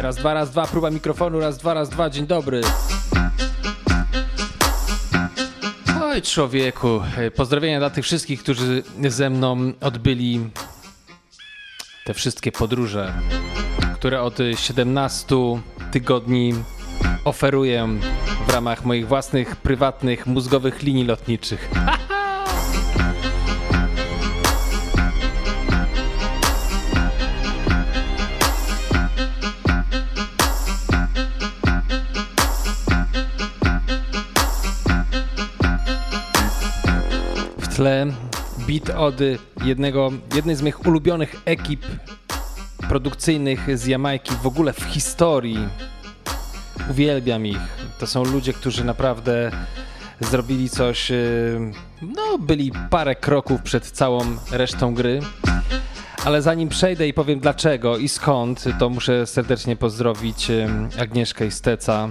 Raz, dwa, raz, dwa, próba mikrofonu, raz, dwa, raz, dwa, dzień dobry. Oj, człowieku, pozdrowienia dla tych wszystkich, którzy ze mną odbyli te wszystkie podróże, które od 17 tygodni oferuję w ramach moich własnych, prywatnych, mózgowych linii lotniczych. W tle beat od jednego, jednej z moich ulubionych ekip produkcyjnych z Jamajki w ogóle w historii. Uwielbiam ich. To są ludzie, którzy naprawdę zrobili coś, y, no byli parę kroków przed całą resztą gry. Ale zanim przejdę i powiem dlaczego i skąd, to muszę serdecznie pozdrowić y, Agnieszkę i Steca.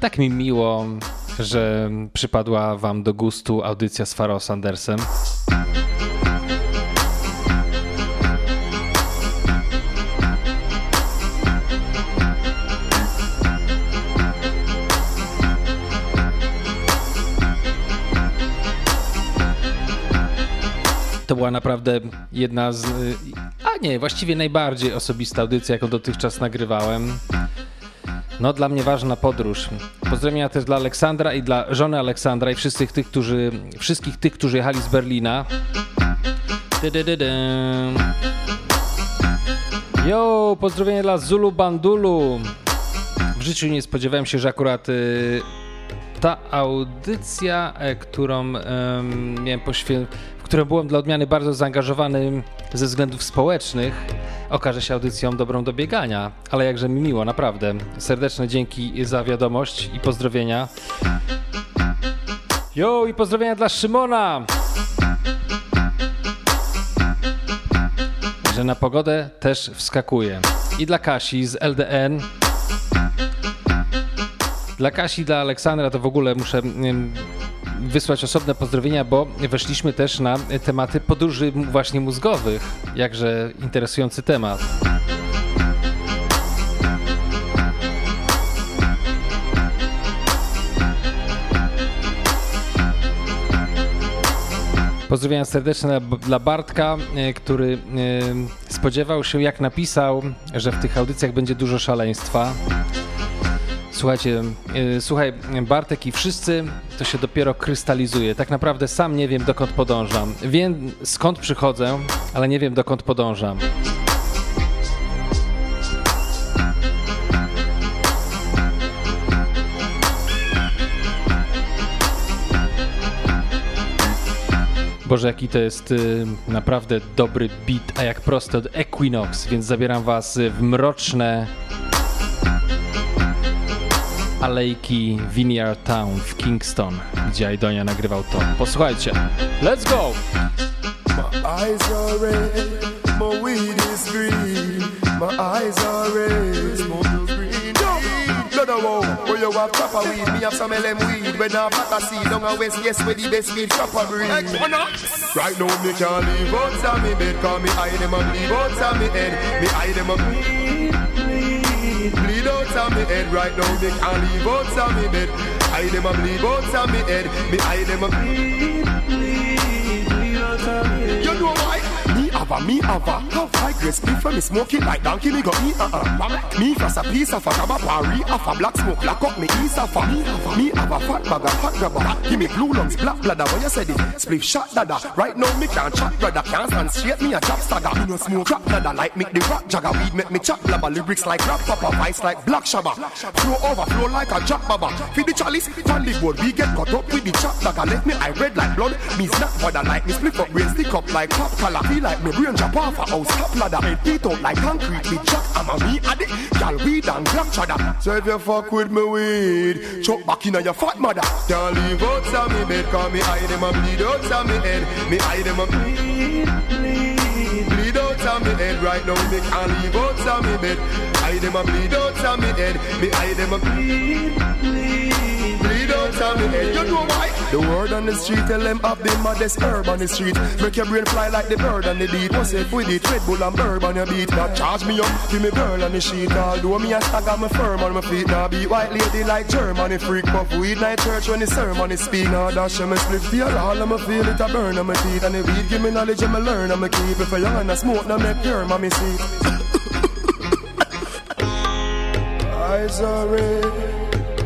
Tak mi miło, że przypadła Wam do gustu audycja z Faro Sandersem. To była naprawdę jedna z. A nie, właściwie najbardziej osobista audycja, jaką dotychczas nagrywałem. No, dla mnie ważna podróż. Pozdrowienia też dla Aleksandra i dla żony Aleksandra i wszystkich tych, którzy, wszystkich tych, którzy jechali z Berlina. Yo, pozdrowienia dla Zulu Bandulu. W życiu nie spodziewałem się, że akurat y, ta audycja, e, którą y, miałem poświęcić którą byłem dla odmiany bardzo zaangażowany ze względów społecznych, okaże się audycją dobrą do biegania. Ale jakże mi miło, naprawdę. Serdeczne dzięki za wiadomość i pozdrowienia. Jo, i pozdrowienia dla Szymona! Że na pogodę też wskakuje. I dla Kasi z LDN. Dla Kasi, dla Aleksandra to w ogóle muszę wysłać osobne pozdrowienia, bo weszliśmy też na tematy podróży właśnie mózgowych. Jakże interesujący temat. Pozdrowienia serdeczne dla Bartka, e, który e, spodziewał się, jak napisał, że w tych audycjach będzie dużo szaleństwa. Słuchajcie, yy, słuchaj, Bartek i wszyscy to się dopiero krystalizuje. Tak naprawdę sam nie wiem, dokąd podążam. Wiem, skąd przychodzę, ale nie wiem, dokąd podążam. Boże, jaki to jest y, naprawdę dobry beat, a jak prosty od Equinox, więc zabieram was w mroczne alejki Vineyard Town w Kingston, gdzie Aidonia nagrywał to. Posłuchajcie. Let's go! My eyes are red, my weed is green. My eyes are red, smoke green. Where you have proper weed, me have some LM weed. When I pack a seed down a west, yes, where the best weed proper breed. Right now me can't leave out me bed, cause me eye them and leave out me head. Me eye them and bleed out of me head right now. Me can't leave out of me bed. I them a bleed out of me head. Me I them a bleed, bleed, bleed out of me head. You know why? Have a, me have a Have high grade split from me smoking like donkey me go eat uh-uh Me fast a piece of a grab parry Off a black smoke black up me ease of a. Me have a, me have a fat bag of grabber. Give me blue lungs black bladder What you said it Spliff shot dada. Right now me can't chat brother Can't stand straight me a chop stagger. Me no smoke crap dada Like me the rock jagger. Weed make me chop blabber Lyrics like rap papa Vice like black shabba. Flow overflow like a jack baba. Feed the chalice Fan the board We get cut up with the chop dagger. Let me eye red like blood Me snap bother like me split up brain stick up like pop collar Feel like me brain jump off a house. Top ladder Head teeth out like concrete. With jack a me addict. Y'all weed and black cheddar. So if you fuck with me weed. Chuck back in your fat mother. Can't leave out of me bed Cause me hide them and bleed out of me head. Me hide them and bleed, bleed Bleed out of me head. Right now me can't leave out of me bed. Hide them and bleed out of me head. Me hide them and bleed, bleed Head. You know why? The word on the street tell them have the maddest herb on the street. Make your brain fly like the bird on the beat. What's it with it? Red Bull and bourbon your beat. Now charge me up, give me girl on the sheet. Although me a stagger, me firm on my feet. Now be white lady like Germany freak. Puff weed night church when the sermon is speak. Now dash me split feel all of me feel it a burn on my teeth. And the weed give me knowledge and me learn and me keep. If I young and I smoke, now make pure mommy see. Eyes are red,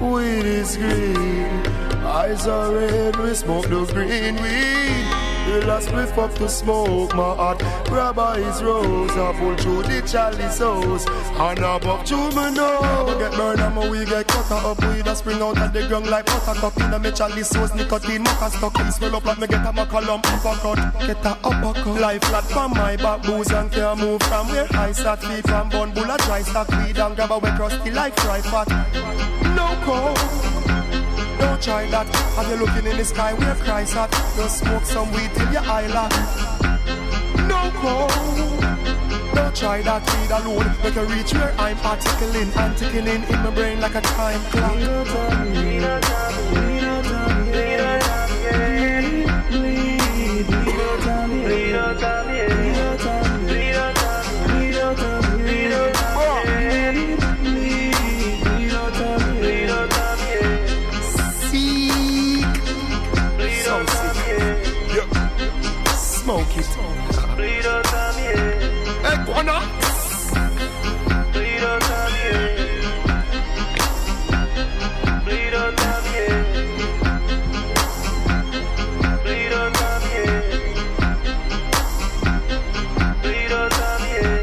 weed is green. Eyes are red, we smoke the green weed. The last spliff up to smoke my heart. Grabber is rose, I pull through the chalice house. And above to me now. We get burned and we get cut up. We just spring out of the ground like buttercup. In a me chalice house, nicotine, maca stuck. In swell up like me get a macalum uppercut. Get a uppercut. Life flat from my back, booze and can't move from where I start. Feet from bun, bull a dry stock. Weed and grab a wet crusty like fry fat. Cold don't try that. Have you looking in the sky where Christ at? Don't smoke some weed till your eye lock. No cold. Don't try that weed alone. Make you reach where I'm at. Tickling and tickling in my brain like a time clock.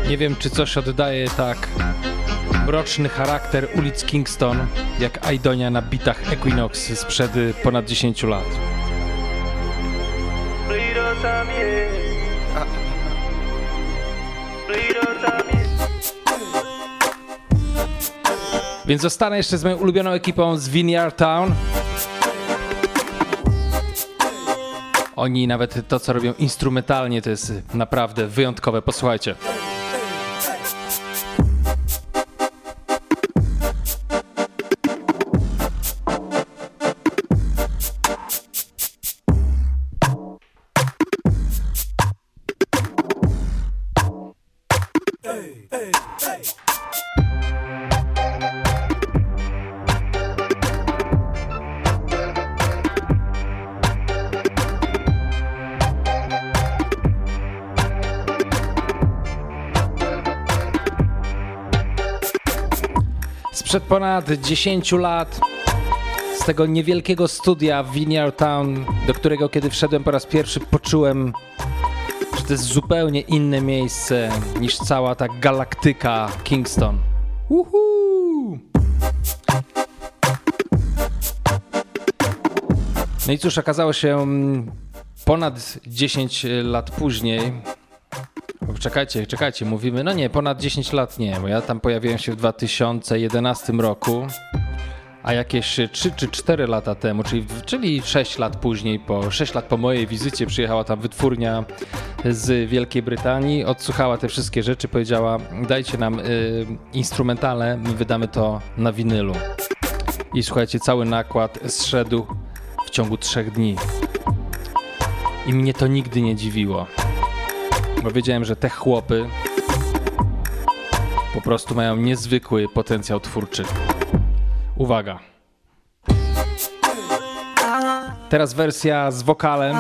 Nie wiem, czy coś oddaje tak mroczny charakter ulic Kingston, jak Aidonia na bitach Equinox sprzed ponad 10 lat. Więc zostanę jeszcze z moją ulubioną ekipą z Vineyard Town. Oni nawet to, co robią instrumentalnie, to jest naprawdę wyjątkowe. Posłuchajcie. Sprzed ponad 10 lat z tego niewielkiego studia w Vineyard Town, do którego kiedy wszedłem po raz pierwszy poczułem, że to jest zupełnie inne miejsce niż cała ta galaktyka Kingston. Uhu! No i cóż, okazało się mm, ponad 10 lat później, Czekajcie, czekajcie, mówimy, no nie, ponad 10 lat nie, bo ja tam pojawiłem się w 2011 roku, a jakieś 3 czy 4 lata temu, czyli, czyli 6 lat później, po 6 lat po mojej wizycie przyjechała tam wytwórnia z Wielkiej Brytanii, odsłuchała te wszystkie rzeczy, powiedziała dajcie nam y, instrumentale, my wydamy to na winylu. I słuchajcie, cały nakład zszedł w ciągu 3 dni. I mnie to nigdy nie dziwiło bo wiedziałem, że te chłopy po prostu mają niezwykły potencjał twórczy. Uwaga. Teraz wersja z wokalem,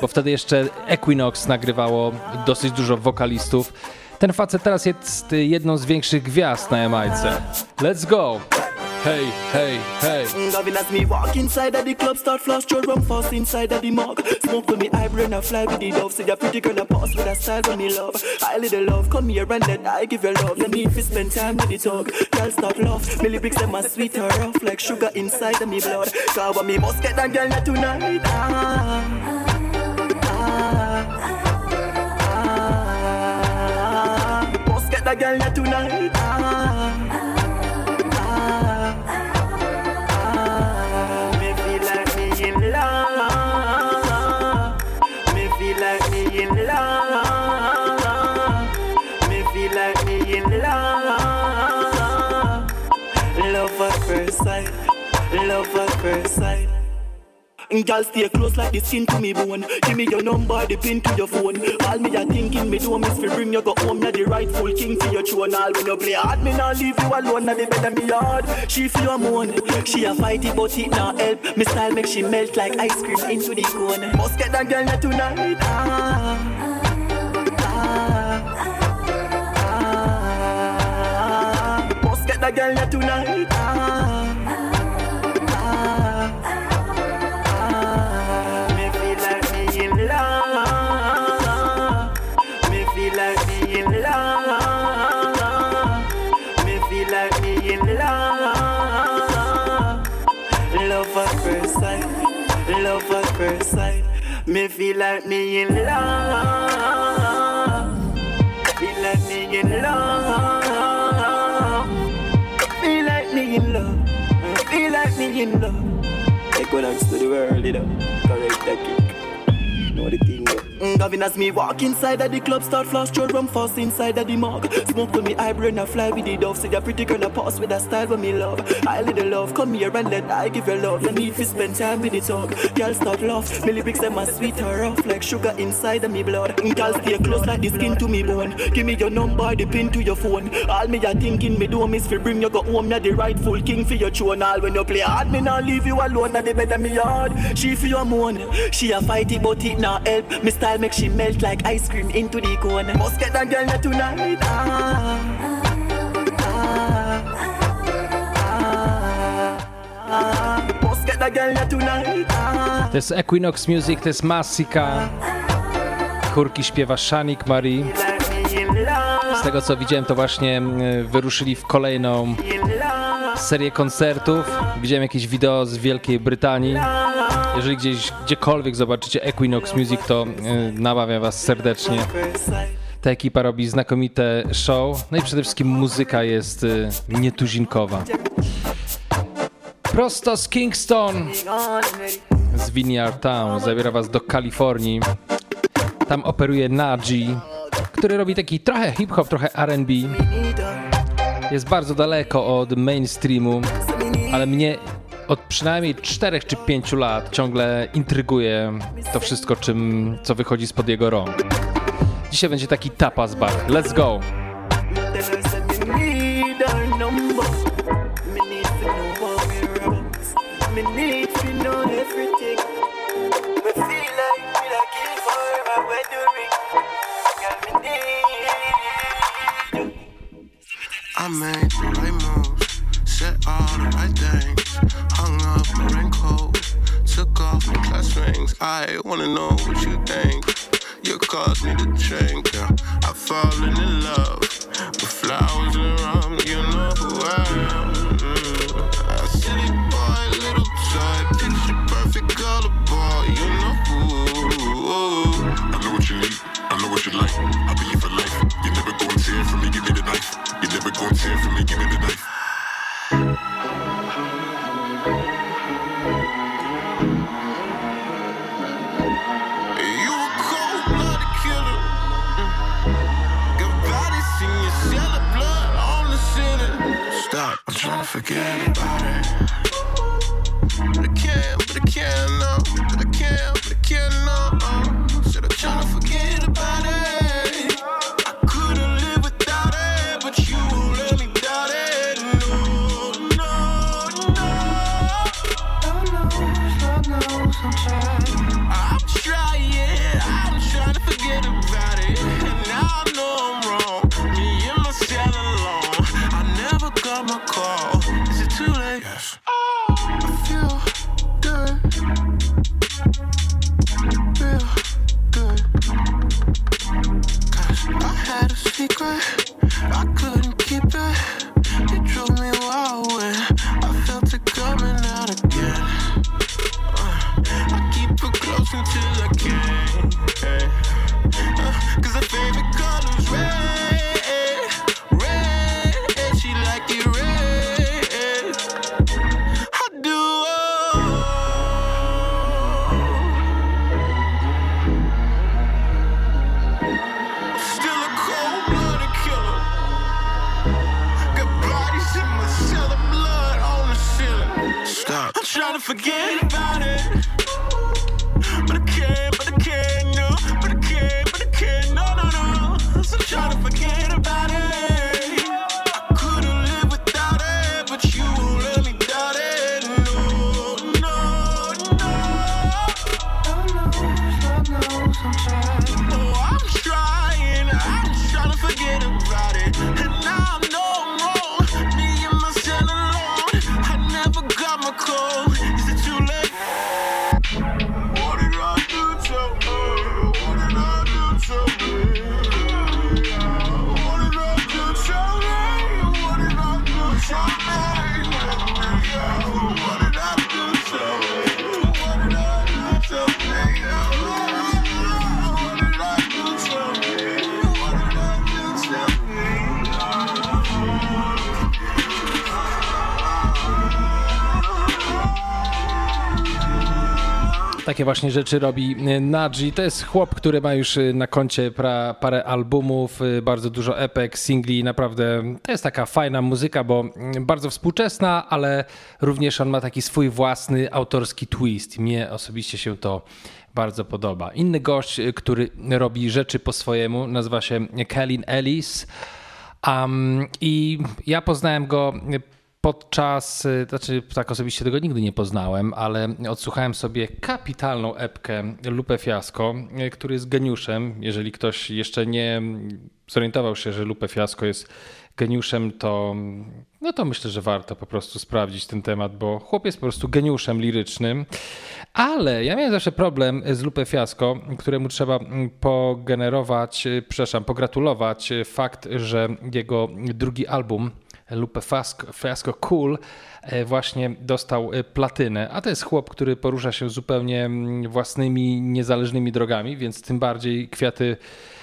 bo wtedy jeszcze Equinox nagrywało dosyć dużo wokalistów. Ten facet teraz jest jedną z większych gwiazd na Jamajce. Let's go! Hey, hey, hey. Gavin as me walk inside of the club, start flash, throw rum fast inside of the mug. Smoke to me, eye brain, I fly with the dove. See a pretty girl, I pass with a style of me love. I little love, come here and let I give you love. You need to spend time with the talk. Girl, start love. Me lyrics, them are sweet or rough, like sugar inside of me blood. Cause when me must get that girl not tonight. Ah, ah, ah, ah. Must get that girl not tonight. Ah. Girl, stay close like the skin to me bone. Give me your number, the pin to your phone. All me a thinking me do miss fi bring you go home. You're the rightful king for your throne. All when you play hard, me not leave you alone. Now the better me hard. She feel a moan. She a fight it, but it not help. Me style make she melt like ice cream into the cone. Must get that girl tonight. Ah. ah. ah. ah. a girl ya tonight. Feel like me in love. Feel like me in love. in love. Feel like me in love. Take what to the world, you know. Correct that kick. Know the thing, Mm, Gavin as me walk inside of the club, start flash your rum fast inside of the mug. Smoke to me eyebrow and I fly with the dove. Say a pretty girl, I pass with a style for me love. I little love, come here and let I give you love. You need to spend time with the talk. Girl start laugh, me lyrics them are sweet or rough like sugar inside of me blood. Mm, girl stay close like the skin to me bone. Give me your number, the pin to your phone. All me a thinking me do miss fi bring you go home. You're the rightful king for your throne. All when you play hard, me not leave you alone. Now the better me hard. She for your moan, she a fight it but it not help. Style make she melt like ice cream into the cone. Must get that girl tonight. Ah, ah, ah, tonight. To jest Equinox Music, to jest Massika. Chórki śpiewa Shanik Marie. Z tego co widziałem, to właśnie mm, wyruszyli w kolejną serię koncertów. Widziałem jakieś wideo z Wielkiej Brytanii. Jeżeli gdzieś, gdziekolwiek zobaczycie Equinox Music, to yy, namawiam Was serdecznie. Ta ekipa robi znakomite show, no i przede wszystkim muzyka jest yy, nietuzinkowa. Prosto z Kingston, z Vineyard Town, zabiera Was do Kalifornii. Tam operuje Naji, który robi taki trochę hip-hop, trochę R&B. Jest bardzo daleko od mainstreamu, ale mnie od przynajmniej 4 czy 5 lat ciągle intryguje to wszystko, czym, co wychodzi spod jego rąk. Dzisiaj będzie taki tapas bar. Let's go! I made the right moves, said all the right things. I wanna know what you think. You caused me to drink. I've fallen in love with flowers and. Takie właśnie rzeczy robi y, Naji. To jest chłop, który ma już y, na koncie pra, parę albumów, y, bardzo dużo epek, singli. Naprawdę to jest taka fajna muzyka, bo bardzo współczesna, ale również on ma taki swój własny autorski twist. Mnie osobiście się to bardzo podoba. Inny gość, który robi rzeczy po swojemu, nazywa się Kellin Ellis. Um, I ja poznałem go podczas, y, znaczy tak osobiście tego nigdy nie poznałem, ale odsłuchałem sobie kapitalną epkę Lupe Fiasco, y, który jest geniuszem. Jeżeli ktoś jeszcze nie zorientował się, że Lupe Fiasco jest geniuszem, to, no to myślę, że warto po prostu sprawdzić ten temat, bo chłop jest po prostu geniuszem lirycznym. Ale ja miałem zawsze problem z Lupe Fiasco, któremu trzeba pogenerować, y, przepraszam, pogratulować fakt, że jego drugi album Lupe Fiasco, Fiasco Cool e, właśnie dostał e, platynę, a to jest chłop, który porusza się zupełnie mm, własnymi, niezależnymi drogami, więc tym bardziej kwiaty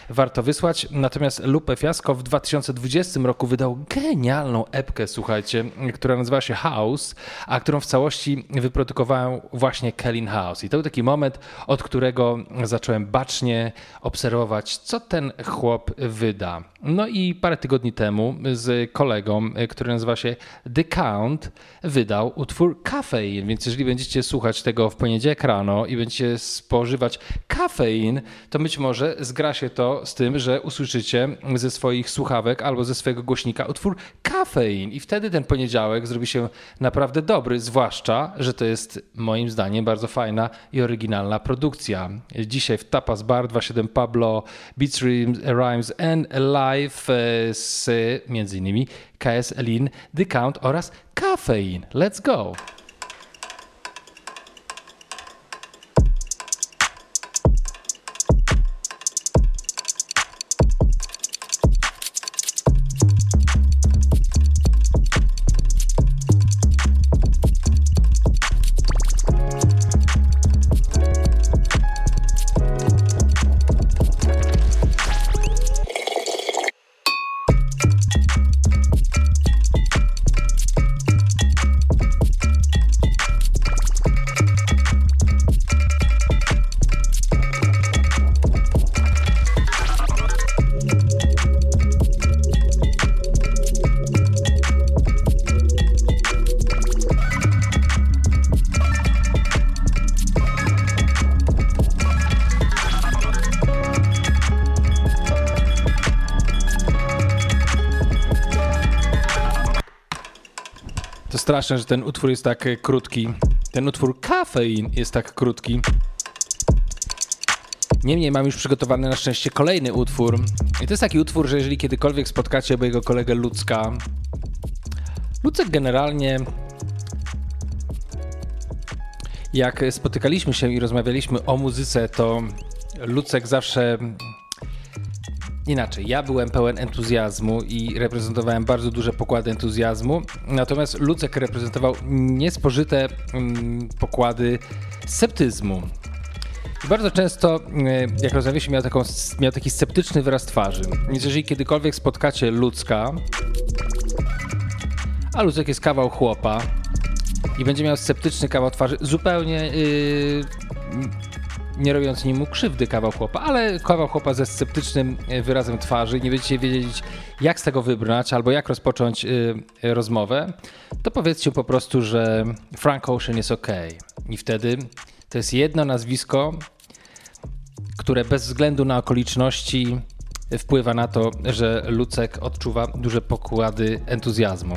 warto wysłać. Natomiast Lupe Fiasco w 2020 roku wydał genialną epkę, słuchajcie, która nazywa się House, a którą w całości wyprodukowałem właśnie Kellin House. I to był taki moment, od którego zacząłem bacznie obserwować, co ten chłop wyda. No i parę tygodni temu z kolegą, który nazywa się The Count, wydał utwór Kafein, więc jeżeli będziecie słuchać tego w poniedziałek rano i będziecie spożywać kafein, to być może zgra się to z tym, że usłyszycie ze swoich słuchawek albo ze swojego głośnika utwór Kafein i wtedy ten poniedziałek zrobi się naprawdę dobry, zwłaszcza, że to jest moim zdaniem bardzo fajna i oryginalna produkcja. Dzisiaj w Tapas Bar 27 Pablo, Beats Rhymes and Live e, z między innymi KS The Count oraz Kafein. Let's go! Straszne, że ten utwór jest tak e, krótki. Ten utwór Kafein jest tak krótki. Niemniej mam już przygotowany na szczęście kolejny utwór. I to jest taki utwór, że jeżeli kiedykolwiek spotkacie mojego kolegę Lucka, Lucek generalnie jak spotykaliśmy się i rozmawialiśmy o muzyce, to Lucek zawsze Inaczej, ja byłem pełen entuzjazmu i reprezentowałem bardzo duże pokłady entuzjazmu, natomiast Lucek reprezentował niespożyte mm, pokłady sceptyzmu. I bardzo często, e, jak rozmawialiśmy, miał, taką, miał taki sceptyczny wyraz twarzy. Więc jeżeli kiedykolwiek spotkacie Lucka, a Lucek jest kawał chłopa i będzie miał sceptyczny kawał twarzy, zupełnie yy, nie robiąc nim krzywdy kawał chłopa, ale kawał chłopa ze sceptycznym e, wyrazem twarzy, nie będziecie wiedzieć jak z tego wybrać albo jak rozpocząć y, rozmowę, to powiedzcie po prostu, że Frank Ocean jest ok. I wtedy to jest jedno nazwisko, które bez względu na okoliczności wpływa na to, że Lucek odczuwa duże pokłady entuzjazmu.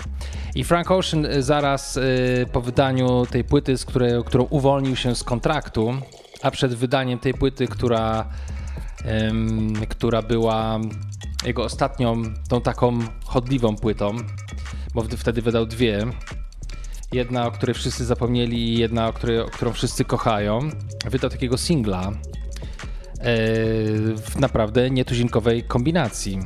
I Frank Ocean zaraz y, po wydaniu tej płyty, z której, którą uwolnił się z kontraktu, a przed wydaniem tej płyty, która, która była jego ostatnią, tą taką chodliwą płytą, bo wtedy wydał dwie. Jedna, o której wszyscy zapomnieli i jedna, o, której, którą wszyscy kochają. Wydał takiego singla e, w naprawdę nietuzinkowej kombinacji.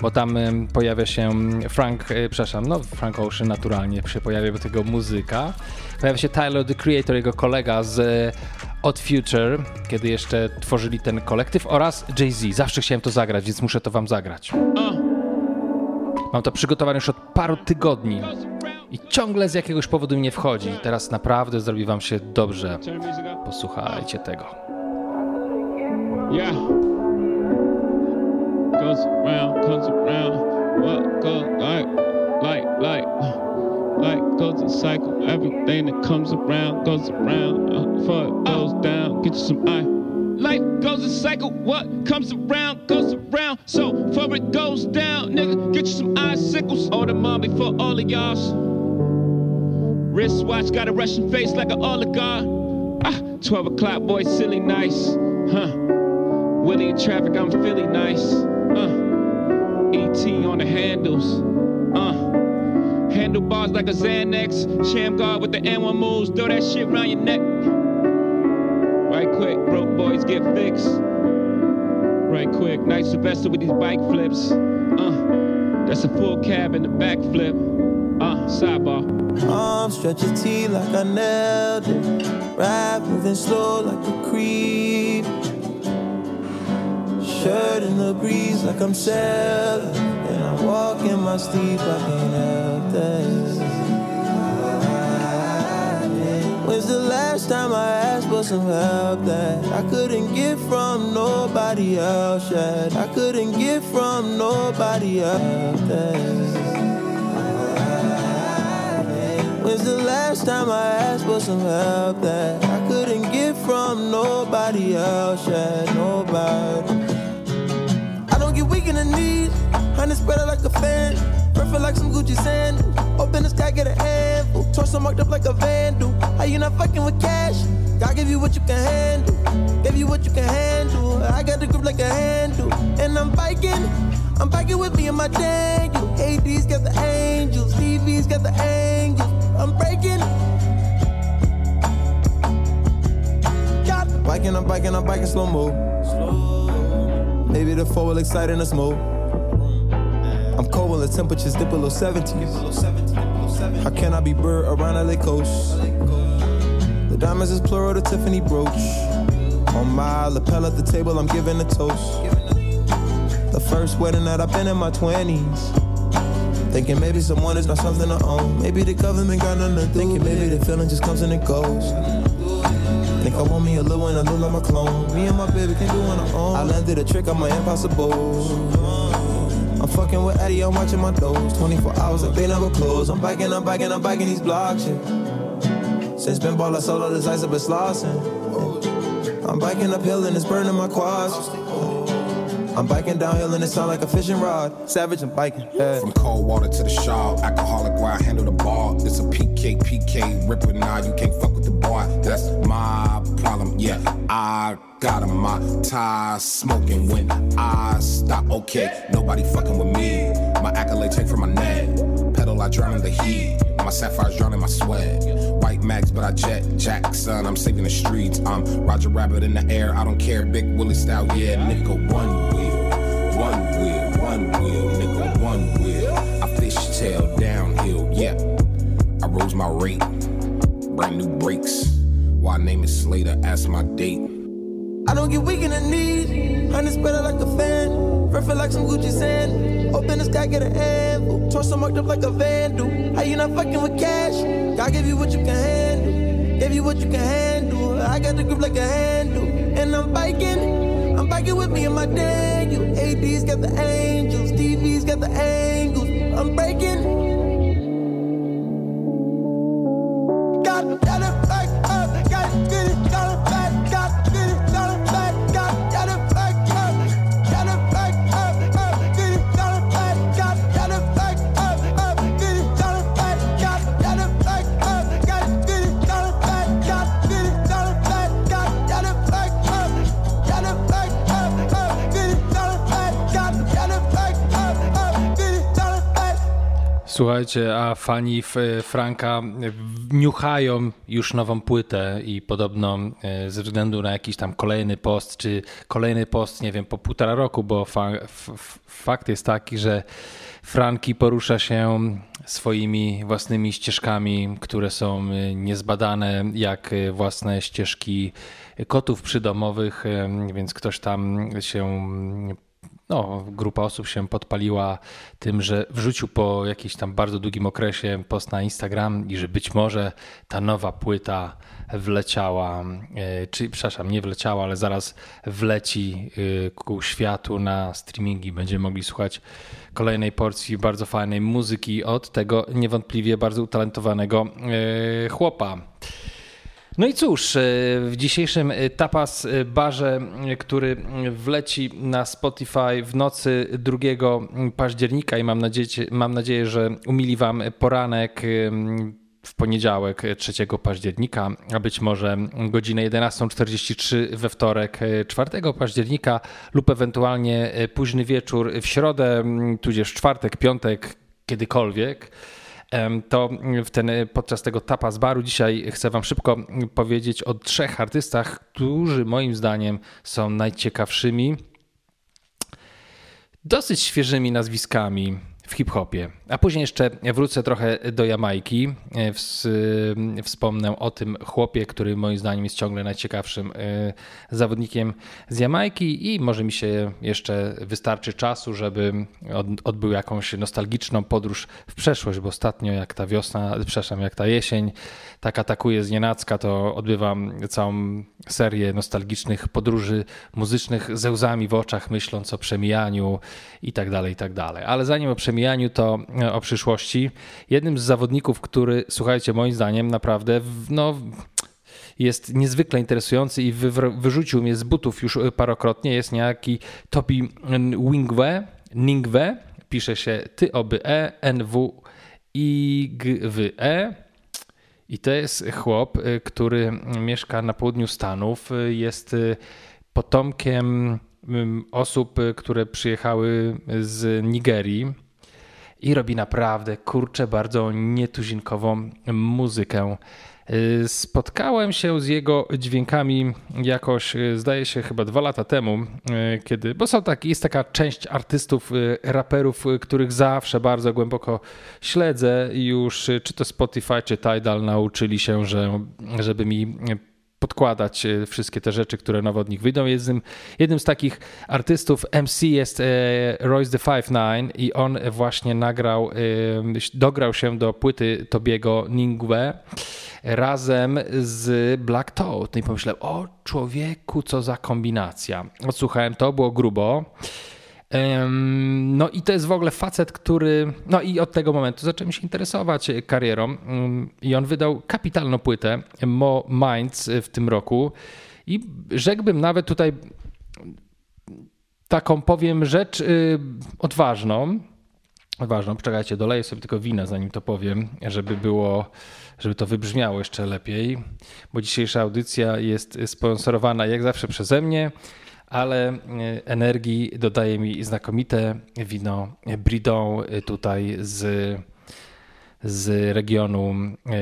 Bo tam pojawia się Frank, e, przepraszam, no Frank Ocean naturalnie się pojawia do tego muzyka. Pojawia się Tyler, the Creator, jego kolega z Odd Future, kiedy jeszcze tworzyli ten kolektyw oraz Jay-Z. Zawsze chciałem to zagrać, więc muszę to wam zagrać. Mam to przygotowane już od paru tygodni i ciągle z jakiegoś powodu nie wchodzi. Teraz naprawdę zrobi wam się dobrze. Posłuchajcie tego. Yeah. Goes around, comes around. What goes like, like, like. Life goes in cycle. Everything that comes around goes around. Uh, before it goes down, get you some eye. Life goes in cycle. What comes around goes around. So before it goes down, nigga, get you some icicles. Order mom before all of y'all's. Wristwatch got a Russian face like an oligarch. Ah, 12 o'clock, boy, silly nice. Huh. Willie in traffic, I'm Philly nice. Uh. ET on the handles. Uh. Handlebars like a Xanax. Sham guard with the N1 moves. Throw that shit around your neck. Right quick, broke boys get fixed. Right quick, nice Sylvester with these bike flips. Uh, that's a full cab and a backflip. Uh, sidebar. Arm stretch your T like I nailed it. Rap moving slow like a creep. Shirt in the breeze like I'm sailing. I walk in my sleep, I can't help that. When's the last time I asked for some help that I couldn't get from nobody else yet? I couldn't get from nobody else. When's the last time I asked for some help that I couldn't get from nobody else yet? Nobody. I don't get weak in the knees. Honey spread it like a fan. Perfect like some Gucci sand. Open the sky, get a handful. Torso marked up like a vandal. How you not fucking with cash? God give you what you can handle. Give you what you can handle. I got the grip like a handle. And I'm biking. I'm biking with me and my Daniel. AD's got the angels. TV's got the angels. I'm breaking. Biking, I'm biking, I'm biking slow mo. Maybe the four will excite in the smoke. I'm cold when the temperatures dip below 70. How can I be bird around LA coast? The diamonds is plural, the Tiffany brooch. On my lapel at the table, I'm giving a toast. The first wedding that I've been in my 20s. Thinking maybe someone is not something to own. Maybe the government got nothing to do. Thinking maybe the feeling just comes and it goes. Think I want me a little one, I look like my clone. Me and my baby can do on our own. I landed a trick on my impossible. I'm fucking with Eddie, I'm watching my toes. 24 hours, like they never close. I'm biking, I'm biking, I'm biking these blocks, yeah. Since been ball, I solo this ice, I've been slossing. I'm biking uphill and it's burning my quads. I'm biking downhill and it sound like a fishing rod. Savage I'm biking. Yeah. From cold water to the shawl, alcoholic where I handle the ball. It's a PK, PK, ripper now. You can't fuck with the boy. That's my problem. Yeah, I got him. My ties smoking when I stop. Okay, nobody fucking with me. My accolade take from my neck. Pedal, I drown in the heat. My sapphires drown in my sweat. White max, but I jet Jackson. I'm saving the streets. I'm Roger Rabbit in the air. I don't care. Big Willie style, yeah, nigga, one wheel. One wheel, one wheel, nigga, one wheel. I fishtail downhill, yeah. I rose my rate, brand new brakes. Why name is Slater? Ask my date. I don't get weak in the knees. Honey spread it like a fan. Perfect like some Gucci sand. Open the sky, get a handful. Torso marked up like a vandal. How you not fucking with cash? God give you what you can handle. Give you what you can handle. I got the grip like a handle. And I'm biking. I'm biking with me and my Daniel. AD's got the angels, TV's got the angles. I'm breaking. Słuchajcie, a fani Franka niuchają już nową płytę i podobno e, ze względu na jakiś tam kolejny post, czy kolejny post, nie wiem, po półtora roku, bo fa fakt jest taki, że Franki porusza się swoimi własnymi ścieżkami, które są e, niezbadane jak własne ścieżki kotów przydomowych, e, więc ktoś tam się no, grupa osób się podpaliła tym, że wrzucił po jakimś tam bardzo długim okresie post na Instagram i że być może ta nowa płyta wleciała, e, czy przepraszam, nie wleciała, ale zaraz wleci e, ku światu na streamingi. Będziemy mogli słuchać kolejnej porcji bardzo fajnej muzyki od tego niewątpliwie bardzo utalentowanego e, chłopa. No i cóż, e, w dzisiejszym e, Tapas e, Barze, który wleci na Spotify w nocy 2 października i mam nadzieję, mam nadzieję że umili Wam poranek w poniedziałek 3 października, a być może godzinę 11.43 we wtorek 4 października lub ewentualnie późny wieczór w środę, tudzież czwartek, piątek, kiedykolwiek to w ten, podczas tego tapas baru dzisiaj chcę Wam szybko powiedzieć o trzech artystach, którzy moim zdaniem są najciekawszymi, dosyć świeżymi nazwiskami w hip-hopie. A później jeszcze wrócę trochę do Jamajki. E, wspomnę o tym chłopie, który moim zdaniem jest ciągle najciekawszym e, zawodnikiem z Jamajki i może mi się jeszcze wystarczy czasu, żeby odbył jakąś nostalgiczną podróż w przeszłość, bo ostatnio jak ta wiosna, przepraszam, jak ta jesień tak atakuje z nienacka, to odbywam całą serię nostalgicznych podróży muzycznych ze łzami w oczach, myśląc o przemijaniu i tak dalej, i tak dalej. Ale zanim o przemijaniu, to e, o przyszłości. Jednym z zawodników, który, słuchajcie, moim zdaniem naprawdę, no jest niezwykle interesujący i wyrzucił mnie z butów już parokrotnie, jest niejaki Topi Wingwe, Ningwe, pisze się ty oby e, n w i g w e i to jest chłop, y, który mieszka na południu Stanów. Jest potomkiem osób, które przyjechały z Nigerii i robi naprawdę kurczę bardzo nietuzinkową muzykę. Spotkałem się z jego dźwiękami jakoś, zdaje się, chyba dwa lata temu, y, kiedy, bo są tak, jest taka część artystów, raperów, których zawsze bardzo głęboko śledzę już czy to Spotify, czy Tidal nauczyli się, że żeby mi podkładać wszystkie te rzeczy, które nowo od nich wyjdą. Jednym, jednym z takich artystów MC jest Royce the Five Nine i on właśnie nagrał, dograł się do płyty Tobiego Ningwe razem z Black Toad. No i pomyślałem, o człowieku, co za kombinacja. Odsłuchałem to, było grubo. No i to jest w ogóle facet, który. No i od tego momentu zacząłem się interesować karierą. I on wydał kapitalną płytę Mo Minds w tym roku. I rzekłbym nawet tutaj taką powiem rzecz y, odważną. Odważną, poczekajcie, doleję sobie tylko wina, zanim to powiem, żeby było żeby to wybrzmiało jeszcze lepiej, bo dzisiejsza audycja jest sponsorowana jak zawsze przeze mnie, ale e, energii dodaje mi znakomite wino Bridon tutaj z, z regionu e,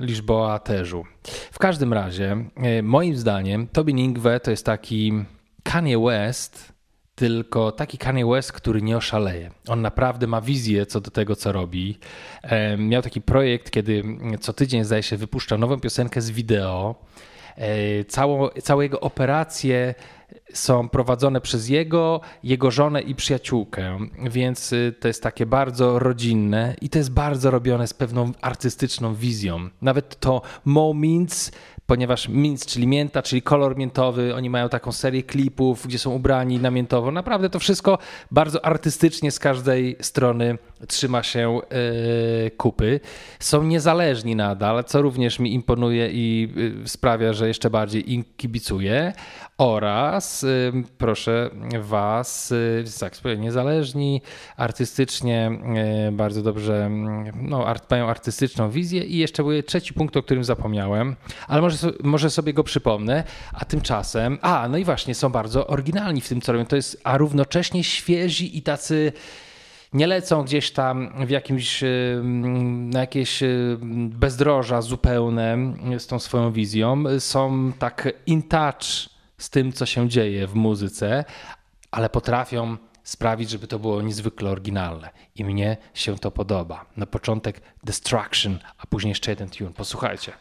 Lisboa Terzu. W każdym razie, e, moim zdaniem, Tobin Ingwe to jest taki Kanye West tylko taki Kanye West, który nie oszaleje. On naprawdę ma wizję co do tego, co robi. Miał taki projekt, kiedy co tydzień, zdaje się, wypuszczał nową piosenkę z wideo. E, całą, całe jego operacje są prowadzone przez jego, jego żonę i przyjaciółkę, więc y, to jest takie bardzo rodzinne i to jest bardzo robione z pewną artystyczną wizją. Nawet to Moments ponieważ mint, czyli mięta, czyli kolor miętowy, oni mają taką serię klipów, gdzie są ubrani na miętowo. Naprawdę to wszystko bardzo artystycznie z każdej strony trzyma się yy, kupy. Są niezależni nadal, co również mi imponuje i yy, sprawia, że jeszcze bardziej im kibicuję. Oraz yy, proszę Was, tak powiem, niezależni, artystycznie bardzo dobrze, no, art, mają artystyczną wizję. I jeszcze był trzeci punkt, o którym zapomniałem, ale może, może sobie go przypomnę. A tymczasem, a no i właśnie, są bardzo oryginalni w tym, co robią. To jest, a równocześnie świeżi i tacy nie lecą gdzieś tam w jakimś, na jakieś bezdroża zupełne z tą swoją wizją. Są tak in touch z tym, co się dzieje w muzyce, ale potrafią sprawić, żeby to było niezwykle oryginalne. I mnie się to podoba. Na początek Destruction, a później jeszcze jeden tune. Posłuchajcie.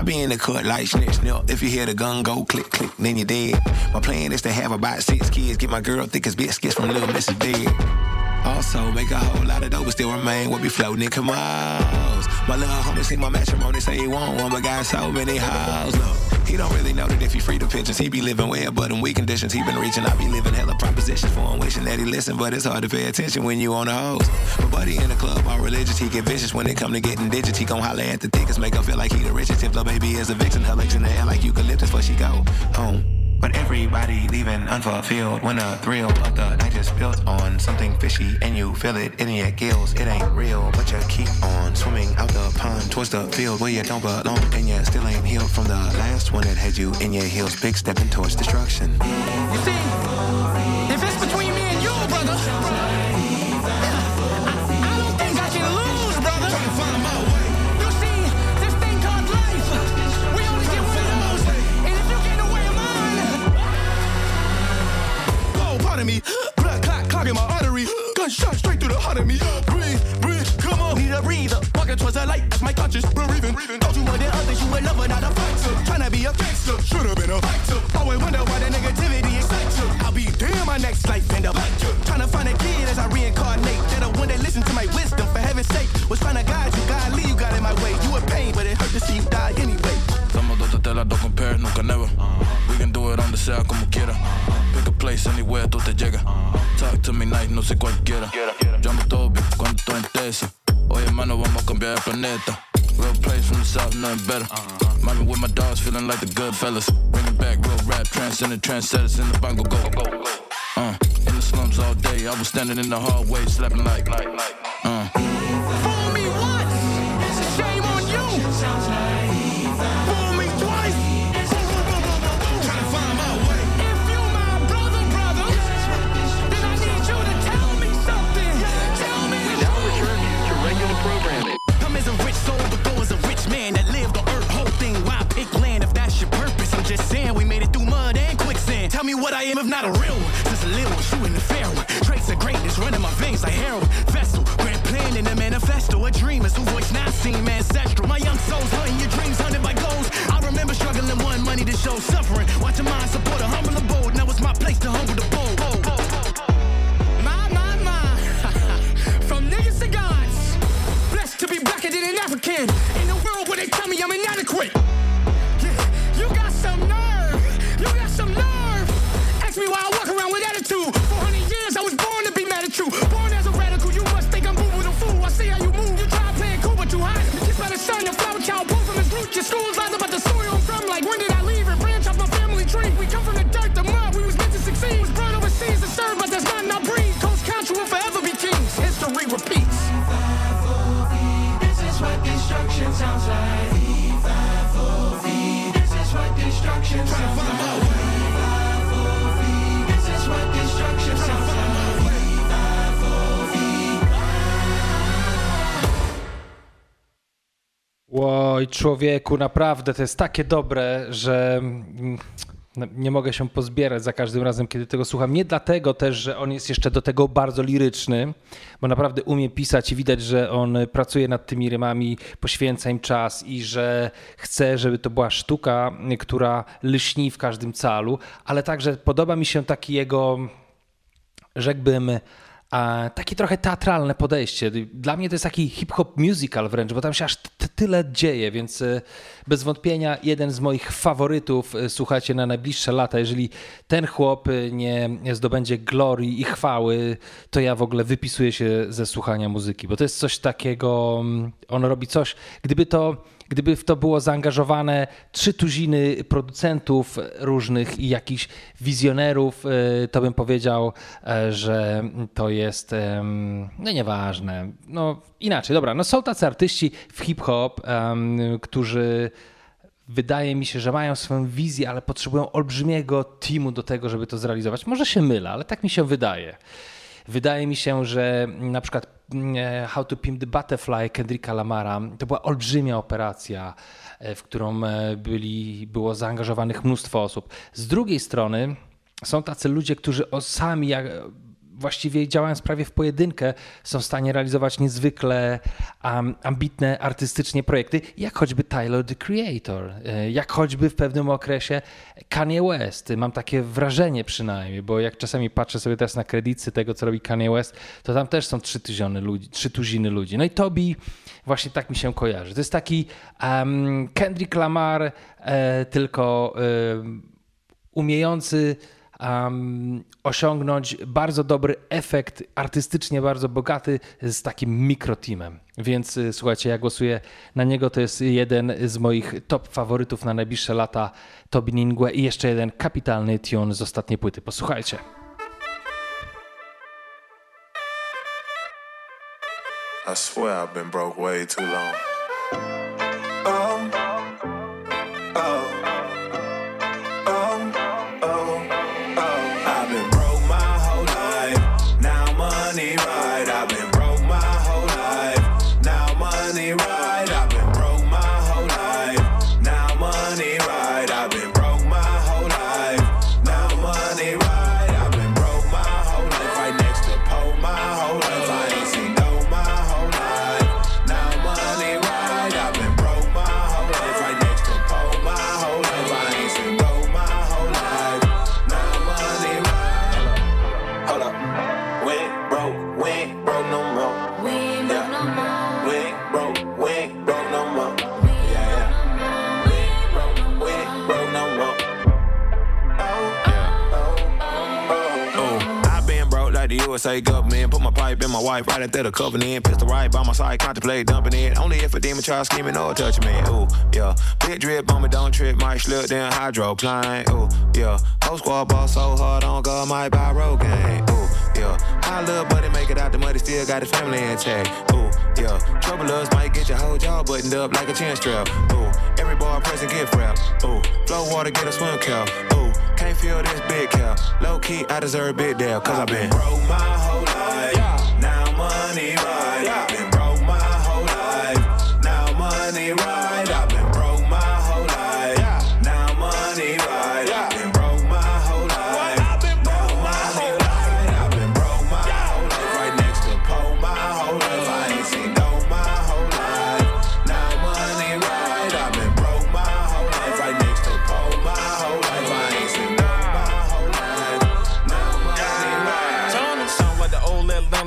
I be in the cut like snitch snip. If you hear the gun go click click, then you're dead. My plan is to have about six kids, get my girl thick as biscuits from Little Mrs. Dead. Also, make a whole lot of dope, but still remain what be floating in Kamals. My little homie see my matrimony, say he want one, but got so many hoes. Look, he don't really know that if he free the pictures, he be living well, but in weak conditions, he been reaching. I be living hella propositions for him, wishing that he listen, but it's hard to pay attention when you on the hose. But buddy in the club, all religious, he get vicious when it come to getting digits. He gon' holler at the thickest, make her feel like he the richest. If the baby is a vixen, her legs in the air like eucalyptus, before she go home. But everybody leaving unfulfilled when the thrill of the night is built on something fishy and you feel it in your gills. It ain't real, but you keep on swimming out the pond towards the field where you don't belong and you still ain't healed from the last one that had you in your heels. Big stepping towards destruction. You see, Gunshot straight through the heart of me. Breathe, breathe, come on. Need a breather. Walking towards the light. That's my conscience. Breathing. Thought you more than others. You a lover, not a fighter. Tryna be a gangster. Should've been a fighter. Always wonder why the negativity excites you. I'll be damn my next life end up. Tryna find a kid as I reincarnate. That the one that listen to my wisdom. For heaven's sake. Was trying to guide you. God lead you got in my way. You a pain, but it hurt to see you die anyway. Nunca never. We can do it on the sea como quiera. Pick a place anywhere, tú te llegas. Talk to me nice, no sé cualquiera. Yo amo todo bien cuando estoy en tesis. Oye, hermano, vamos a cambiar el planeta. Real place from the south, nothing better. Mommy with my dogs, feeling like the good fellas. Bringing back real rap, transcending trendsetters in the bongo go. Uh, in the slums all day, I was standing in the hallway, slapping like, uh. What I am if not a real one. Just a little one, shooting the fair one. Traits of greatness running my veins like heroin. Vessel, grand plan in the manifesto. A dreamers who voice not seen ancestral. My young souls hunting your dreams, hunted by goals. I remember struggling, one money to show suffering. Watching mine support a humble abode. Now it's my place to humble the bold. My, my, my. From niggas to gods. Blessed to be blacker than an African. In a world where they tell me I'm inadequate. From Oj, człowieku, naprawdę to jest takie dobre, że mm, no, nie mogę się pozbierać za każdym razem, kiedy tego słucham. Nie dlatego też, że on jest jeszcze do tego bardzo liryczny, bo naprawdę umie pisać i widać, że on pracuje nad tymi rymami, poświęca im czas i że chce, żeby to była sztuka, która lśni w każdym calu, ale także podoba mi się taki jego, rzekłbym, takie trochę teatralne podejście. Dla mnie to jest taki hip-hop musical wręcz, bo tam się aż tyle dzieje, więc e, bez wątpienia jeden z moich faworytów, e, słuchajcie, na najbliższe lata. Jeżeli ten chłop e, nie zdobędzie glorii i chwały, to ja w ogóle wypisuję się ze słuchania muzyki, bo to jest coś takiego, mm, on robi coś, gdyby to Gdyby w to było zaangażowane trzy tuziny producentów różnych i jakichś wizjonerów, e, to bym powiedział, e, że to jest no nieważne. No inaczej, dobra, no są tacy artyści w hip-hop, którzy wydaje mi się, że mają swoją wizję, ale potrzebują olbrzymiego teamu do tego, żeby to zrealizować. Może się mylę, ale tak mi się wydaje. Wydaje mi się, że na przykład e, How to Pimp the Butterfly Kendricka Lamara to była olbrzymia operacja, e, w którą e, byli, było zaangażowanych mnóstwo osób. Z drugiej strony są tacy ludzie, którzy sami właściwie działając prawie w pojedynkę, są w stanie realizować niezwykle um, ambitne artystycznie projekty, jak choćby Tyler the Creator, e, jak choćby w pewnym okresie Kanye West. Mam takie wrażenie przynajmniej, bo jak czasami patrzę sobie teraz na kredyty tego, co robi Kanye West, to tam też są trzy tuziny ludzi. Trzy tuziny ludzi. No i Tobi właśnie tak mi się kojarzy. To jest taki um, Kendrick Lamar, e, tylko e, umiejący um, osiągnąć bardzo dobry efekt, artystycznie bardzo bogaty z takim mikroteamem. Więc y, słuchajcie, ja głosuję na niego. To jest jeden z moich top faworytów na najbliższe lata Tobi Ningue i jeszcze jeden kapitalny tune z ostatniej płyty. Posłuchajcie. I swear I've been broke way too long. USA government. Put my pipe in my wife right after the covenant. Pistol right by my side, contemplate dumping it. Only if a demon try scheming or touch me. Ooh, yeah. Big drip on me, don't trip. Might slip down hydroplane. Ooh, yeah. Whole squad ball so hard on God, might buy road game. Ooh, yeah. High little buddy make it out the muddy, still got his family intact. Ooh, yeah. Troublers might get your whole jaw buttoned up like a chin strap. Ooh, every bar present gift wrap. Ooh, flow water get a swim cap. Can't feel this big cap. Low key, I deserve big deal, cause I've been broke my whole life. Yeah. Now money right. Yeah.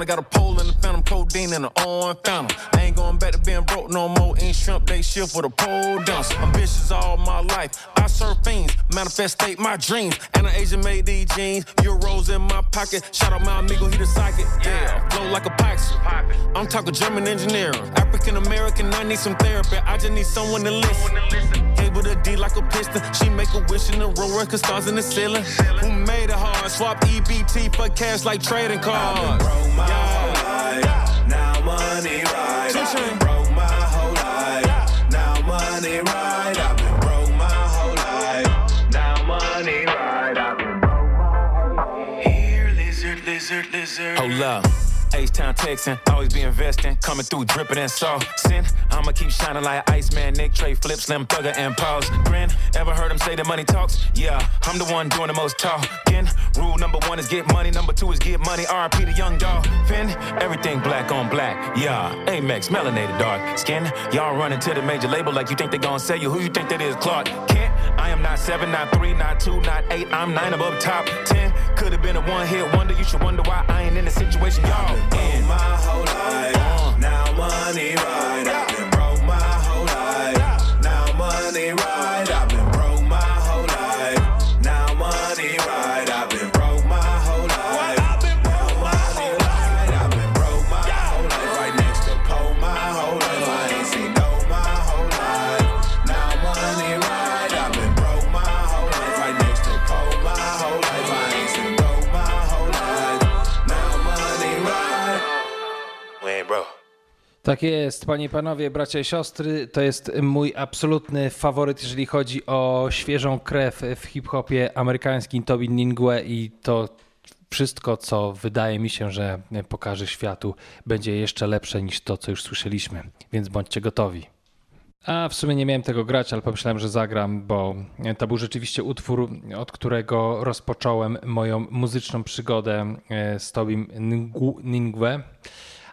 Got a pole in the phantom, codeine and an orange phantom. I ain't going back to being broke no more. In shrimp, they shift with a pole dance. Ambitious all my life. I serve fiends, manifestate my dreams. And an Asian made these jeans. Euros in my pocket. Shout out my amigo, he the psychic. Yeah, flow like a Pyxie. I'm talking German engineering. African American, I need some therapy. I just need someone to listen. Cable to D like a piston. She make a wish in the row, cause stars in the ceiling. Who made it hard? Swap EBT for cash like trading cards. I've been broke my Yeah. Now money right. I've been broke my whole life. Now money right. I've been broke my whole life. Now money right. I've been broke my whole life. Here, lizard, lizard, lizard. Hold up. H-Town Texan, always be investing, coming through dripping and saucing. I'ma keep shining like Iceman, Nick, Trey, Flip, Slim, Thugger, and Pause. Grin, ever heard him say the money talks? Yeah, I'm the one doing the most talking. Rule number one is get money, number two is get money. RP the young dog. Finn, everything black on black. Yeah, Amex, melanated dark skin. Y'all running to the major label like you think they gon' sell you. Who you think that is, Clark? Kent, I am not seven, not three, not two, not eight. I'm nine above top ten. Could have been a one hit wonder. You should wonder why I ain't in the situation y'all in. My whole life. Uh. Now money right. I've been broke my whole life. Now money right. Tak jest, panie i panowie, bracia i siostry, to jest mój absolutny faworyt, jeżeli chodzi o świeżą krew w hip-hopie amerykańskim, Tobin Ningue i to wszystko, co wydaje mi się, że pokaże światu, będzie jeszcze lepsze niż to, co już słyszeliśmy, więc bądźcie gotowi. A w sumie nie miałem tego grać, ale pomyślałem, że zagram, bo to był rzeczywiście utwór, od którego rozpocząłem moją muzyczną przygodę e, z Tobim Ningue.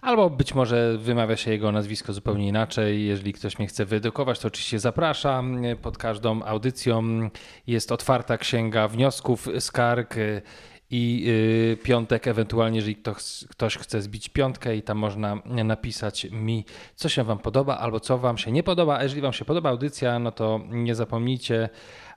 Albo być może wymawia się jego nazwisko zupełnie inaczej. Jeżeli ktoś mnie chce wyedukować, to oczywiście zapraszam. Pod każdą audycją jest otwarta księga wniosków, skarg i y, piątek, ewentualnie, jeżeli ktoś, ktoś chce zbić piątkę i tam można napisać mi, co się Wam podoba albo co Wam się nie podoba. A jeżeli Wam się podoba audycja, no to nie zapomnijcie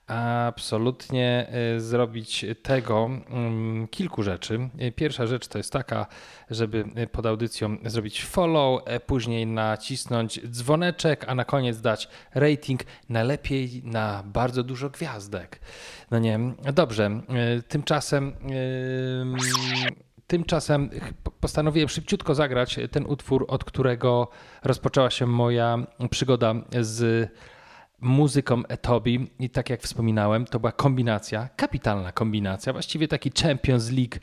absolutnie y, zrobić tego mm, kilku rzeczy. Pierwsza rzecz to jest taka, żeby pod audycją zrobić follow, e, później nacisnąć dzwoneczek, a na koniec dać rating, najlepiej na bardzo dużo gwiazdek. No nie, dobrze. Y, tymczasem tymczasem postanowiłem szybciutko zagrać ten utwór, od którego rozpoczęła się moja przygoda z muzyką Etobi i tak jak wspominałem, to była kombinacja, kapitalna kombinacja, właściwie taki Champions League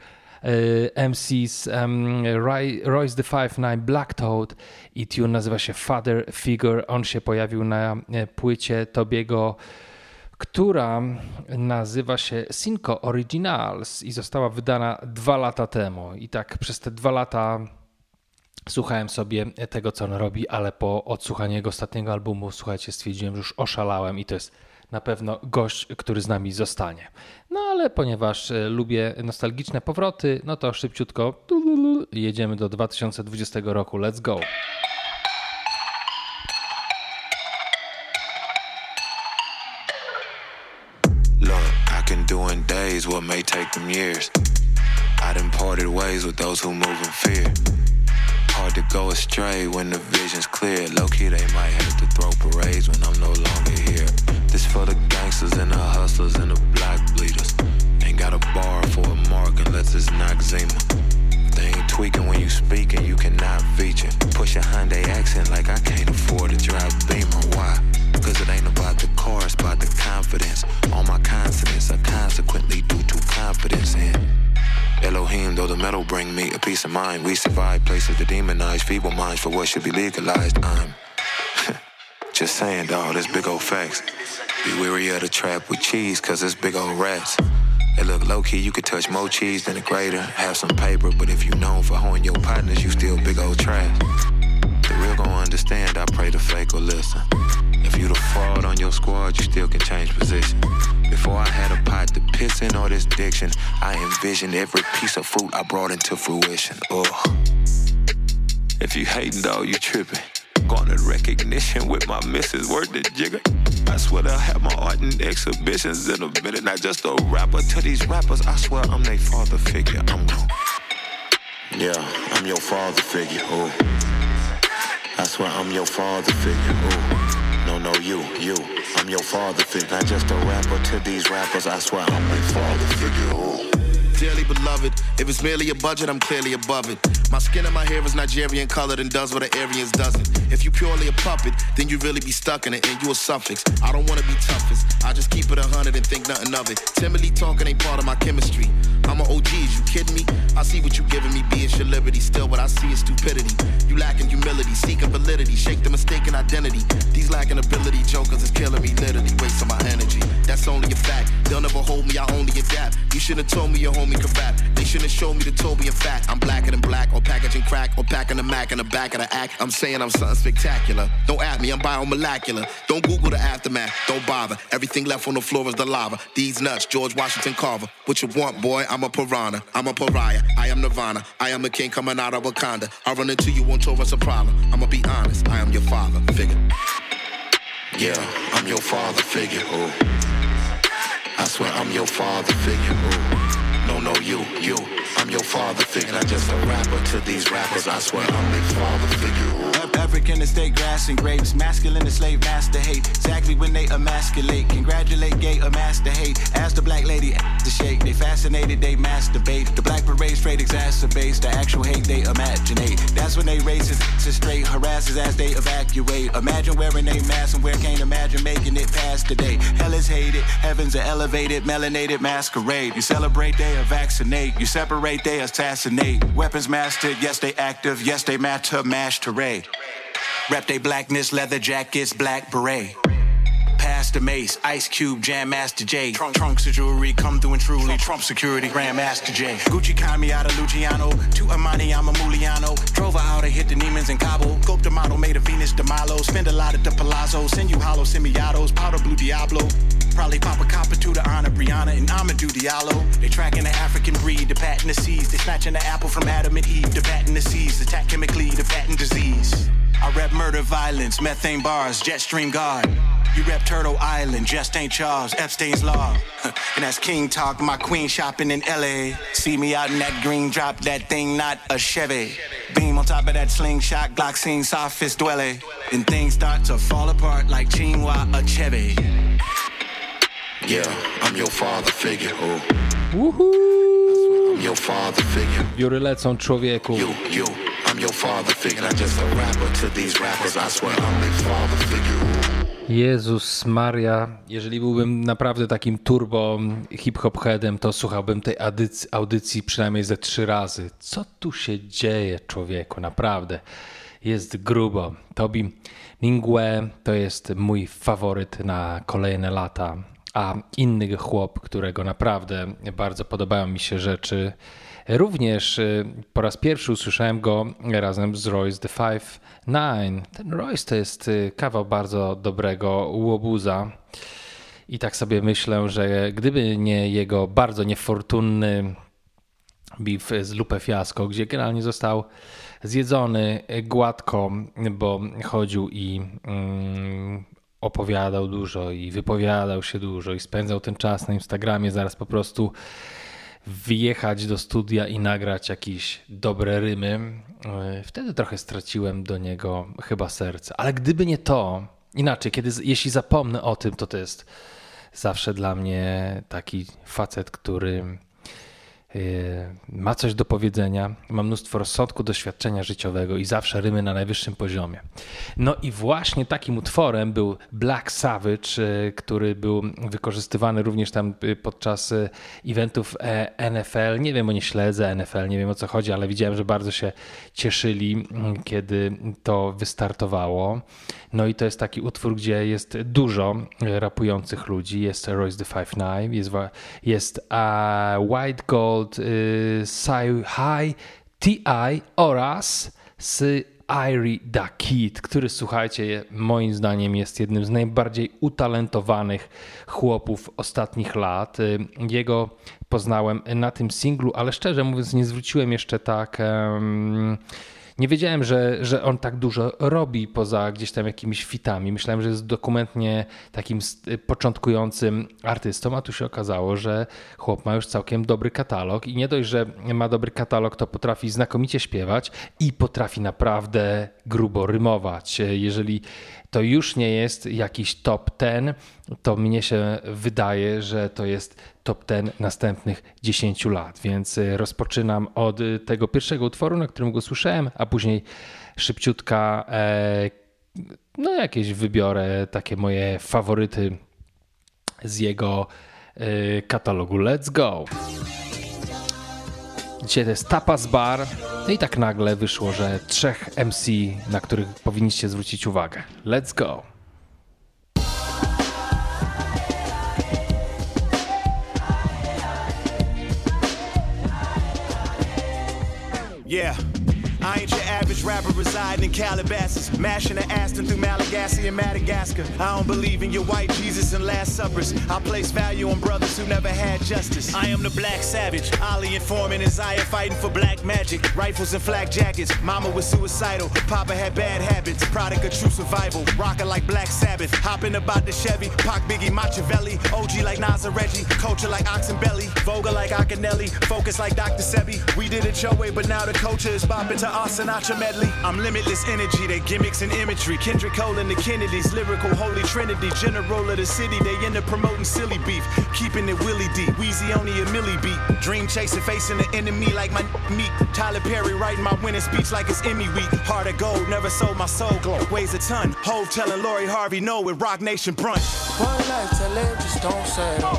e, MCs um, Royce the Five Nine Black Toad i tune nazywa się Father Figure. On się pojawił na e, płycie Tobiego, która nazywa się Cinco Originals i została wydana dwa lata temu. I tak przez te dwa lata Słuchałem sobie tego, co on robi, ale po odsłuchaniu jego ostatniego albumu, słuchajcie, stwierdziłem, że już oszalałem i to jest na pewno gość, który z nami zostanie. No ale ponieważ e, lubię nostalgiczne powroty, no to szybciutko jedziemy do 2020 roku. Let's go! Look, Hard to go astray when the vision's clear. Low key, they might have to throw parades when I'm no longer here. This for the gangsters and the hustlers and the black bleeders. Ain't got a bar for a mark unless it's. They ain't tweaking when you speaking, you cannot feature. Push a Hyundai accent like I can't afford to drive Beamer. Why? Cause it ain't about the car, it's about the confidence. All my consonants are consequently due to confidence in. Elohim, though the metal bring me a peace of mind. We survive places that demonize feeble minds for what should be legalized. I'm just saying, dawg, this big old facts. Be weary of the trap with cheese, cause it's big old rats. It look low key, you could touch more cheese than a grater. Have some paper, but if you known for hoeing your partners, you still big old trash. The real gon' understand, I pray the fake will listen. If you the fraud on your squad, you still can change position. Before I had a pot to piss in all this diction, I envisioned every piece of fruit I brought into fruition. Ugh. If you hating, dog, you tripping. Garnered recognition with my missus, word the jigger. I swear I'll have my art in exhibitions in a minute. Not just a rapper to these rappers, I swear I'm their father figure. I'm. Yeah, I'm your father figure. Ooh. I swear I'm your father figure. Ooh. No, no, you, you. I'm your father figure. Not just a rapper to these rappers. I swear I'm my father figure. Ooh dearly beloved. If it's merely a budget, I'm clearly above it. My skin and my hair is Nigerian colored and does what an Aryans doesn't. If you purely a puppet, then you really be stuck in it and you a suffix. I don't wanna be toughest. I just keep it a hundred and think nothing of it. Timidly talking ain't part of my chemistry. I'm an OG, is you kidding me? I see what you giving me, be it your liberty. Still, what I see is stupidity. You lacking humility, seeking validity, shake the mistaken identity. These lacking ability jokers is killing me, literally wasting my energy. That's only a fact. They'll never hold me, I only adapt. You should have told me your homie could rap. They shouldn't show me the Toby in fact. I'm blacker than black, or packaging crack, or packing a Mac in the back of the act. I'm saying I'm something spectacular. Don't at me, I'm biomolecular. Don't Google the aftermath, don't bother. Everything left on the floor is the lava. These nuts, George Washington Carver. What you want, boy? I'm a piranha. I'm a pariah. I am Nirvana. I am a king coming out of Wakanda. I run into you on tour, it's a problem. I'ma be honest, I am your father figure. Yeah, I'm your father figure. Ooh. I swear I'm your father figure. Ooh. No, no, you, you. I'm your father figure. Not just a rapper to these rappers. I swear I'm their father figure. Maverick in the state grass and grapes. Masculine the slave master hate. Exactly when they emasculate. Congratulate gay or master hate. Ask the black lady to shake. They fascinated, they masturbate. The black parade straight exacerbates the actual hate they imaginate. That's when they racist to straight harasses as they evacuate. Imagine wearing a mask and where can't imagine making it past today. Hell is hated, heavens an elevated, melanated masquerade. You celebrate, they vaccinate. You separate, they assassinate. Weapons mastered, yes they active, yes they matter, mash to ray. Rep they blackness, leather jackets, black beret. Pass the mace, Ice Cube, Jam Master Jay. Trunk, trunks of jewelry, come through and truly. Trump security, Grand Master J. Gucci Kami out of Luciano. To Amani, I'm a Muliano. Drove her out and hit the Neiman's in Cabo. Gope the model, made a Venus de Milo. Spend a lot at the Palazzo. Send you hollow semi-autos, powder blue Diablo. Probably pop a copper to the honor Brianna and I'm Amadou Diallo. They tracking the African breed, the patent the seeds. They snatching the apple from Adam and Eve, the patent the seeds. Attack chemically, the patent disease. I rep murder, violence, methane bars, jet stream guard. You rep Turtle Island, just ain't Charles, Epstein's Law. and that's King talk, my queen shopping in LA. See me out in that green drop, that thing not a Chevy. Beam on top of that slingshot, Glock scene, soft fist. And things start to fall apart like Chinua Achebe. Yeah, I'm your father figure. Oh. Woohoo! I'm your father figure. Wióry lecą człowieku. You, you, I'm your father figure. Not just a rapper to these rappers. I swear I'm their father figure. Jezus Maria, jeżeli byłbym naprawdę takim turbo hip-hop headem, to słuchałbym tej audycji, audycji przynajmniej ze trzy razy. Co tu się dzieje, człowieku? Naprawdę jest grubo. Tobi Mingue to jest mój faworyt na kolejne lata, a inny chłop, którego naprawdę bardzo podobają mi się rzeczy. Również y, po raz pierwszy usłyszałem go razem z Royce the Five Nine. Ten Royce to jest y, kawał bardzo dobrego łobuza. I tak sobie myślę, że gdyby nie jego bardzo niefortunny beef z Lupe Fiasco, gdzie generalnie został zjedzony gładko, bo chodził i mm, opowiadał dużo i wypowiadał się dużo i spędzał ten czas na Instagramie, zaraz po prostu wjechać do studia i nagrać jakieś dobre rymy. E, wtedy trochę straciłem do niego chyba serce. Ale gdyby nie to, inaczej, kiedy, jeśli zapomnę o tym, to to jest zawsze dla mnie taki facet, który ma coś do powiedzenia, ma mnóstwo rozsądku, doświadczenia życiowego i zawsze rymy na najwyższym poziomie. No i właśnie takim utworem był Black Savage, y, który był wykorzystywany również tam y, podczas eventów e, NFL. Nie wiem, bo nie śledzę NFL, nie wiem o co chodzi, ale widziałem, że bardzo się cieszyli, mm, kiedy to wystartowało. No i to jest taki utwór, gdzie jest dużo rapujących ludzi. Jest Royce the Five Nine, jest, jest uh, White Gold, y, High, T.I. oraz z Irie Da Kid, który słuchajcie, moim zdaniem jest jednym z najbardziej utalentowanych chłopów ostatnich lat. Jego poznałem na tym singlu, ale szczerze mówiąc, nie zwróciłem jeszcze tak. Um, nie wiedziałem, że, że on tak dużo robi poza gdzieś tam jakimiś fitami. Myślałem, że jest dokumentnie takim początkującym artystą, a tu się okazało, że chłop ma już całkiem dobry katalog i nie dość, że ma dobry katalog, to potrafi znakomicie śpiewać i potrafi naprawdę grubo rymować. Jeżeli to już nie jest jakiś top ten, to mnie się wydaje, że to jest top ten następnych 10 lat. Więc y, rozpoczynam od y, tego pierwszego utworu, na którym go słyszałem, a później szybciutka e, no jakieś wybiorę takie moje faworyty z jego e, katalogu. Let's go! Dzisiaj to jest Tapas Bar. No i tak nagle wyszło, że trzech MC, na których powinniście zwrócić uwagę. Let's go! Yeah. I ain't average rapper residing in Calabasas, mashing the Aston through Malagasy and Madagascar. I don't believe in your white Jesus and Last Suppers. I place value on brothers who never had justice. I am the black savage, Ali and Foreman and Zaya fighting for black magic. Rifles and flak jackets, mama was suicidal, papa had bad habits. Product of true survival, rocking like Black Sabbath. Hopping about the Chevy, Pac Biggie Machiavelli. OG like Nas and Reggie, culture like Oxenbelly. Voga like Akinelli, focus like Dr. Sebi. We did it your way, but now the culture is bopping to our Sinatra medley. I'm limitless energy, they gimmicks and imagery. Kendrick Cole and the Kennedys, lyrical holy trinity. General of the city, they end up promoting silly beef. Keeping it willy deep, Weezy only a milli beat. Dream chasing, facing the enemy like my meat. Tyler Perry writing my winning speech like it's Emmy week. Heart of gold, never sold my soul. glow. Weighs a ton. Hove telling Lori Harvey no with Roc Nation brunch. One life to live, just don't settle.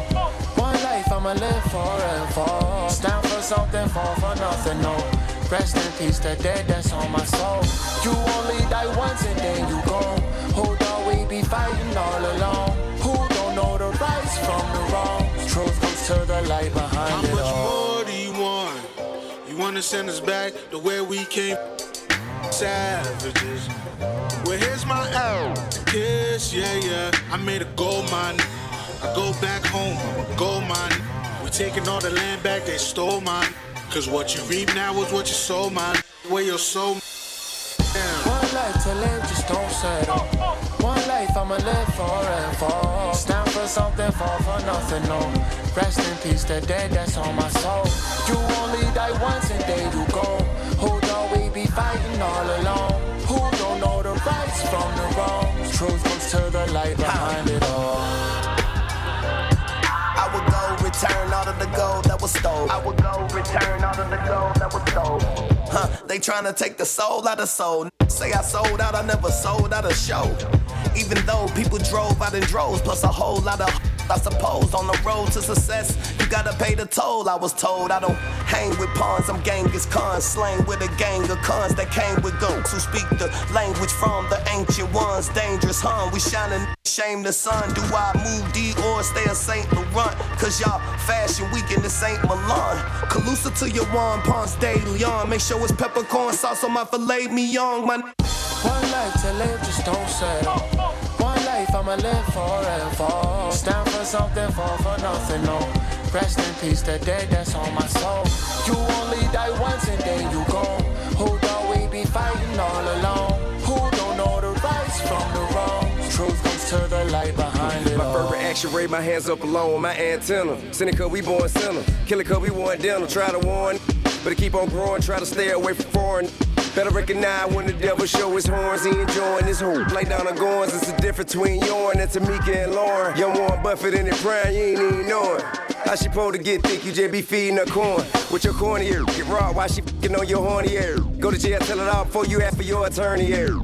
One life I'ma live forever. Stand for something, fall for nothing, no. Rest in peace, the dead that's on my soul. You only die once and then you go. Who don't we be fighting all alone? Who don't know the rights from the wrongs? Truth comes to the light behind How it much more do you want? You wanna send us back to where we came? Savages. Well, here's my L. Kiss, yeah, yeah. I made a gold mine. I go back home, I'm a gold mine. We taking all the land back, they stole mine. Cause what you reap now is what you sow, mine. Where your soul. One life to live, just don't settle. One life I'ma live forever. Stand for something, fall for nothing, no. Rest in peace, the dead that's on my soul. You only die once and then you go. Who don't we be fighting all alone? Who don't know the rights from the wrongs? Truth comes to the light behind it all. Of the gold that was stole. I would go return all of the gold that was stole. Huh, they tryna take the soul out of soul. Say I sold out, I never sold out a show. Even though people drove out in droves, plus a whole lot of I suppose on the road to success, you gotta pay the toll. I was told I don't hang with pawns, I'm Genghis Khan, slain with a gang of cons that came with goats who speak the language from the ancient ones. Dangerous, huh? We shining, shame the sun. Do I move D or stay a Saint Laurent? Cause y'all fashion week in this ain't Milan. Calusa to your one, Ponce de Leon. Make sure it's peppercorn sauce on my filet mignon. My One life to live, just don't settle. One life I'ma live forever. Stand for something, fall for nothing, no. Rest in peace, the dead that's on my soul. You only die once and then you go. Who don't we be fighting all alone? Who don't know the rights from the wrongs? Truth comes to the light behind it My all. fervent action, raise my hands up alone with my antenna. Cynic cause we born sinner. Killer cause we want dinner. Try to warn, but it keep on growing. Try to stay away from foreign. Better recognize when the devil show his horns. He enjoying his whole. Lay down the goins. It's the difference between Yorn and Tamika and Lauren. Young Warren Buffett in the prime, you ain't even know it. How she supposed to get thick? You just be feeding her corn. With your corny ear. Get raw while she fing on your horny ear. Go to jail, tell it all before you ask for your attorney ear.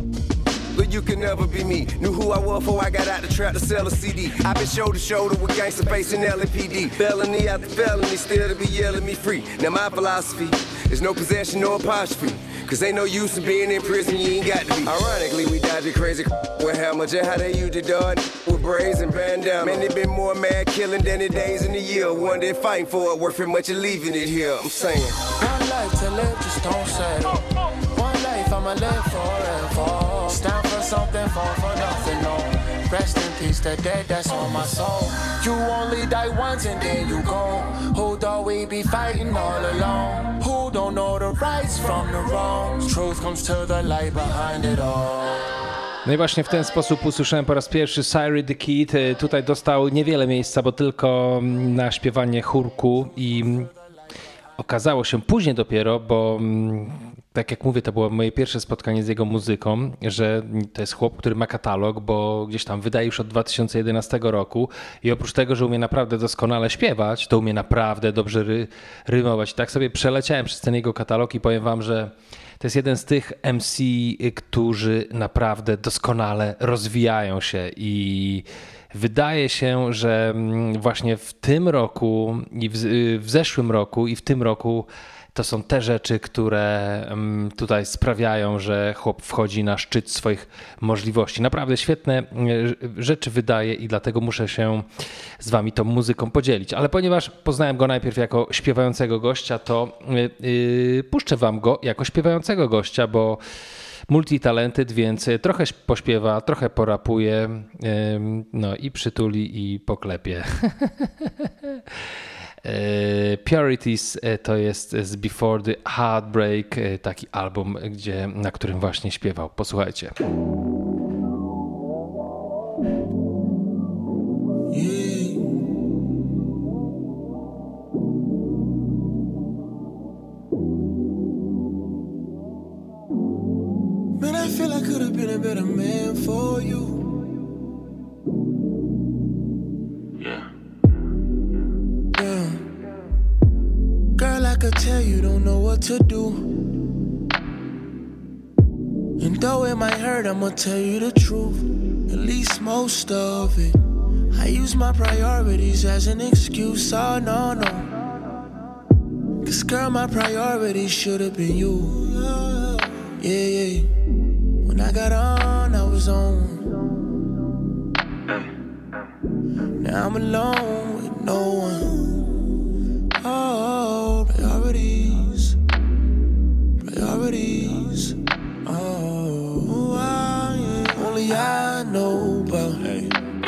But you can never be me. Knew who I was before I got out the trap to sell a CD. i been shoulder to shoulder with gangsta facing LAPD. Felony after felony, still to be yelling me free. Now my philosophy is no possession, no apostrophe. Cause ain't no use in being in prison, you ain't got to be. Ironically, we dodging crazy with hammer, just how they used to dog with braids and bandana. Man, they been more mad killing than the days in the year. One day fighting for it, worth it much of leaving it here. I'm saying. One life to live, just don't settle. One life I'ma live forever. Stand for something, fall for nothing, no. Rest in peace, the dead that's on my soul. You only die once and then you go. Who we be fighting all alone? Who don't know the rights from the wrongs? Truth comes to the light behind it all. No i właśnie w ten sposób usłyszałem po raz pierwszy Syry the Kid. Y, Tutaj dostał niewiele miejsca, bo tylko mm, na śpiewanie chórku i mm, okazało się później dopiero, bo mm, tak jak mówię, to było moje pierwsze spotkanie z jego muzyką, że to jest chłop, który ma katalog, bo gdzieś tam wydaje już od 2011 roku i oprócz tego, że umie naprawdę doskonale śpiewać, to umie naprawdę dobrze ry rymować. Tak sobie przeleciałem przez ten jego katalog i powiem wam, że to jest jeden z tych MC, którzy naprawdę doskonale rozwijają się i wydaje się, że mm, właśnie w tym roku i w, w zeszłym roku i w tym roku to są te rzeczy, które mm, tutaj sprawiają, że chłop wchodzi na szczyt swoich możliwości. Naprawdę świetne e, rzeczy wydaje i dlatego muszę się z wami tą muzyką podzielić. Ale ponieważ poznałem go najpierw jako śpiewającego gościa, to yy, puszczę wam go jako śpiewającego gościa, bo multitalented, więc trochę pośpiewa, trochę porapuje, no i przytuli i poklepie. E, Purities e, to jest z Before the Heartbreak, e, taki album, gdzie, na którym właśnie śpiewał. Posłuchajcie. feel I could have been a better man for you. Girl, I could tell you don't know what to do. And though it might hurt, I'ma tell you the truth. At least most of it. I use my priorities as an excuse. Oh, no, no. Cause, girl, my priorities should have been you. Yeah, yeah. When I got on, I was on. Now I'm alone with no one. Oh, priorities. Priorities. Oh, I, ah, yeah. only I know about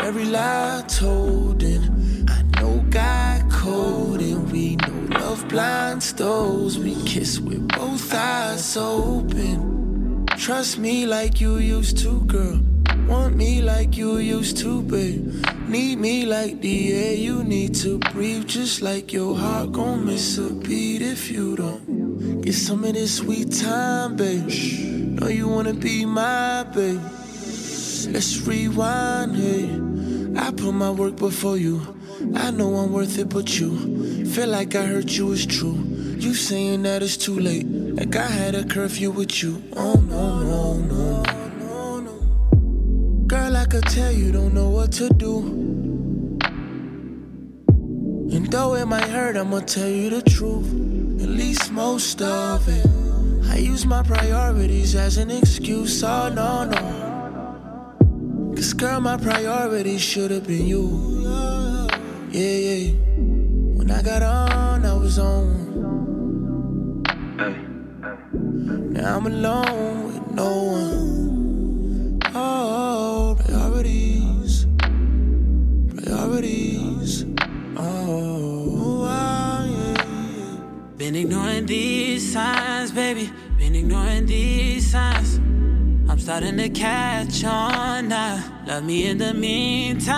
every lie told. And I know God code, and we know love blinds those. We kiss with both eyes open. Trust me like you used to, girl. Want me like you used to, babe. Need me like the air you need to breathe. Just like your heart gon' miss a beat if you don't get some of this sweet time, babe. Know you wanna be my babe. Let's rewind, hey. I put my work before you. I know I'm worth it, but you feel like I hurt you is true. You saying that it's too late, like I had a curfew with you. Oh no, no, no, could tell you don't know what to do. And though it might hurt, I'ma tell you the truth. At least most of it. I use my priorities as an excuse. Oh no, no. Cause girl, my priorities should have been you. Yeah, yeah. When I got on, I was on. Now I'm alone with no one. Been ignoring these signs, baby. Been ignoring these signs. I'm starting to catch on now. Love me in the meantime.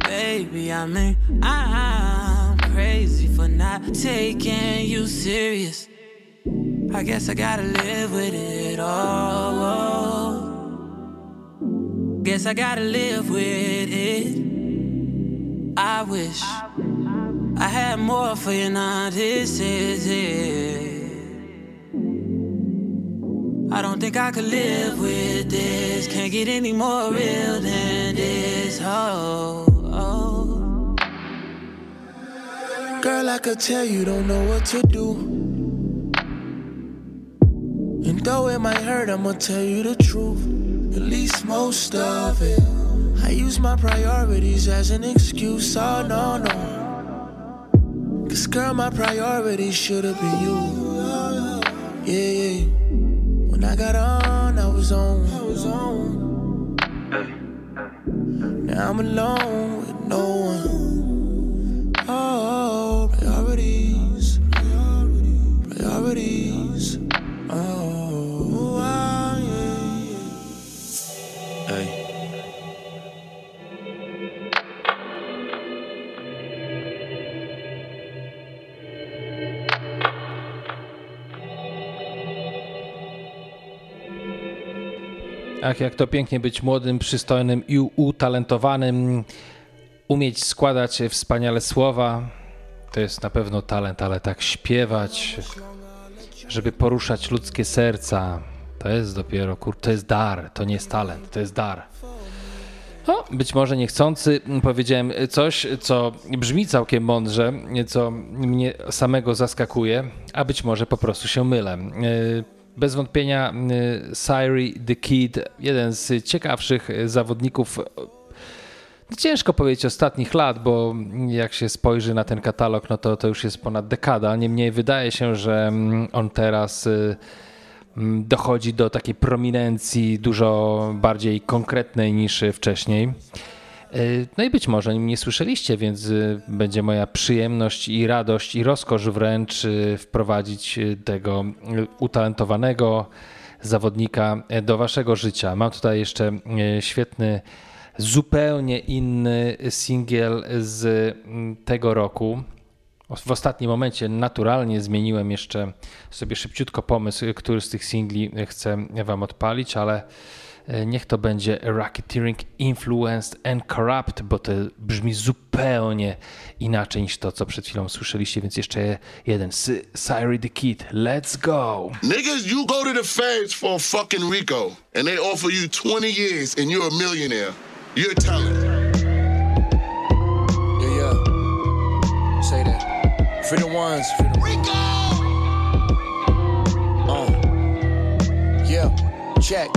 Baby, I mean, I'm crazy for not taking you serious. I guess I gotta live with it all. Guess I gotta live with it. I wish I had more for you now. This is it. I don't think I could live with this. Can't get any more real than this. Oh, oh. Girl, I could tell you don't know what to do. And though it might hurt, I'ma tell you the truth. At least most of it. I use my priorities as an excuse. Oh, no, no. Cause, girl, my priorities should have been you. Yeah, yeah. When I got on, I was on. I was on. Now I'm alone with no one. Ach, jak to pięknie być młodym, przystojnym i utalentowanym, umieć składać wspaniale słowa. To jest na pewno talent, ale tak śpiewać, żeby poruszać ludzkie serca, to jest dopiero, kur, to jest dar, to nie jest talent, to jest dar. No, być może niechcący powiedziałem coś, co brzmi całkiem mądrze, co mnie samego zaskakuje, a być może po prostu się mylę. Bez wątpienia Syri the Kid, jeden z ciekawszych zawodników Ciężko powiedzieć ostatnich lat, bo jak się spojrzy na ten katalog, no to to już jest ponad dekada. Niemniej wydaje się, że on teraz dochodzi do takiej prominencji dużo bardziej konkretnej niż wcześniej. No i być może nie słyszeliście, więc będzie moja przyjemność i radość i rozkosz wręcz wprowadzić tego utalentowanego zawodnika do waszego życia. Mam tutaj jeszcze świetny, zupełnie inny singiel z tego roku. w ostatnim momencie naturalnie zmieniłem jeszcze sobie szybciutko pomysł, który z tych singli chcę wam odpalić, ale e, niech to będzie Racketeering Influenced and Corrupt, bo to brzmi zupełnie inaczej niż to, co przed chwilą słyszeliście, więc jeszcze jeden. Syrie the Kid, let's go! Niggas, you go to the feds for a fucking RICO and they offer you 20 years and you're a millionaire. You're telling. say that. For the ones, for the Rico. Uh, yeah, check.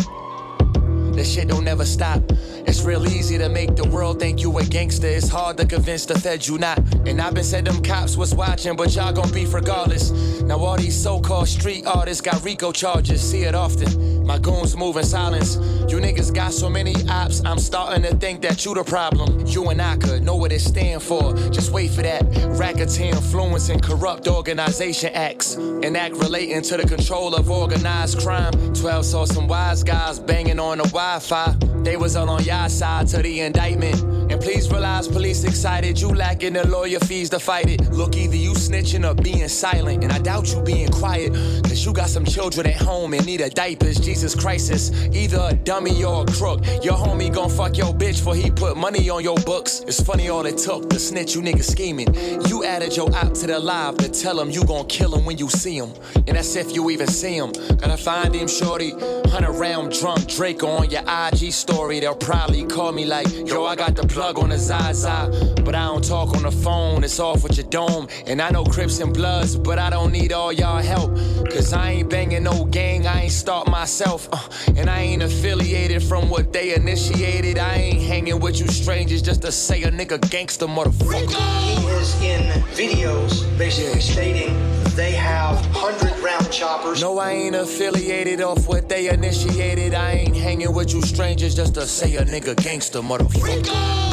That shit don't never stop. It's real easy to make the world think you a gangster. It's hard to convince the feds you not. And I've been said them cops was watching, but y'all gon' beef regardless. Now all these so-called street artists got RICO charges. See it often. My goons move in silence. You niggas got so many ops, I'm starting to think that you the problem. You and I could know what it stand for. Just wait for that. Racketeer influence and corrupt organization acts. An act relating to the control of organized crime. 12 saw some wise guys banging on the Wi-Fi. They was all on y'all side to the indictment. And please realize police excited. You lacking the lawyer fees to fight it. Look, either you snitching or being silent. And I doubt you being quiet. Cause you got some children at home and need a diapers. Jesus crisis. Either a dummy or a crook. Your homie gon' fuck your bitch for he put money on your books. It's funny all it took to snitch you niggas scheming. You added your op to the live to tell him you gon' kill him when you see him. And that's if you even see him. Gotta find him, shorty. Hundred round drunk Drake on your IG story. They'll probably call me like, yo, I got the plug on the Zaza. But I don't talk on the phone, it's off with your dome. And I know Crips and Bloods, but I don't need all y'all help. Cause I ain't banging no gang, I ain't start myself. Uh, and I ain't affiliated from what they initiated. I ain't hanging with you strangers just to say a nigga gangster motherfucker. He is in videos basically stating they have 100 round choppers. No, I ain't affiliated off what they initiated. I ain't hanging with you strangers just to say a nigga gangster motherfucker.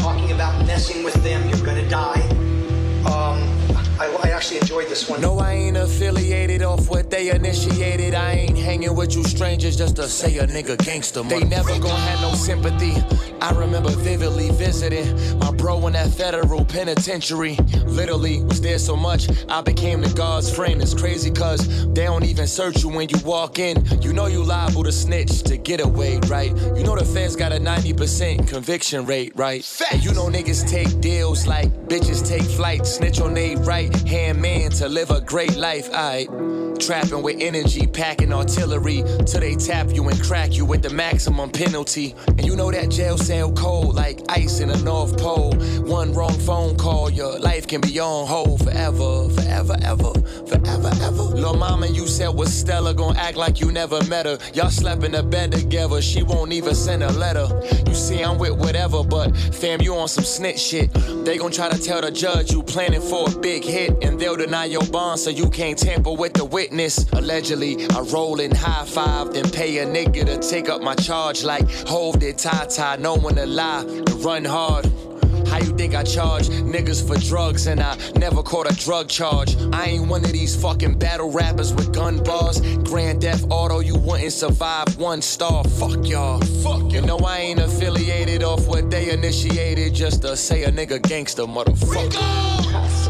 Talking about messing with them, you're gonna die. Um, I, I, actually enjoyed this one. No, I ain't affiliated off what they initiated. I ain't hanging with you strangers just to say a nigga gangster. They never gonna have no sympathy. I remember vividly visiting my bro in that federal penitentiary. Literally was there so much I became the guard's friend. It's crazy cause they don't even search you when you walk in. You know you liable to snitch to get away, right? You know the feds got a 90% conviction rate, right? And you know niggas take deals like bitches take flight, snitch on they right hand man to live a great life, alright. Trapping with energy, packing artillery till they tap you and crack you with the maximum penalty. And you know that jail cell cold like ice in the North Pole. One wrong phone call, your life can be on hold forever, forever, ever, forever, ever. Lil' mama, you said was Stella gonna act like you never met her. Y'all slept in the bed together, she won't even send a letter. You see, I'm with whatever, but fam, you on some snitch shit. They gon' try to tell the judge you planning for a big hit, and they'll deny your bond so you can't tamper with the witness. Allegedly, I roll in high five, then pay a nigga to take up my charge like Hove did Tata, no one to lie, to run hard. How you think I charge niggas for drugs and I never caught a drug charge? I ain't one of these fucking battle rappers with gun bars. Grand Theft Auto, you wouldn't survive one star. Fuck y'all. Fuck you. know I ain't affiliated off what they initiated just to say a nigga gangster, motherfucker.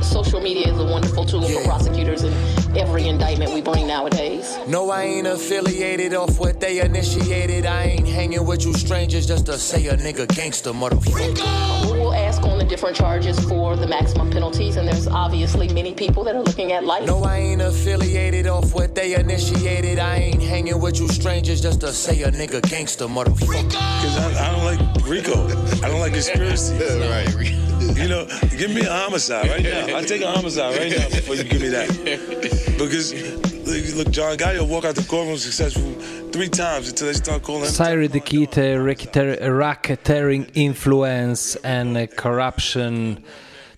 Social media is a wonderful tool yeah. for prosecutors in every indictment we bring nowadays. No, I ain't affiliated off what they initiated. I ain't hanging with you strangers just to say a nigga gangster, motherfucker. We'll ask on the different charges for the maximum penalties, and there's obviously many people that are looking at life. No, I ain't affiliated off what they initiated. I ain't hanging with you strangers just to say a nigga gangster, motherfucker. Because I, I, don't like Rico. I don't like conspiracy. right, You know, give me a homicide right now. I take a homicide right now before you give me that. Because look, John Gotti walk out the courtroom successful three times until they start calling the Kid, Racketeering Influence and Corruption.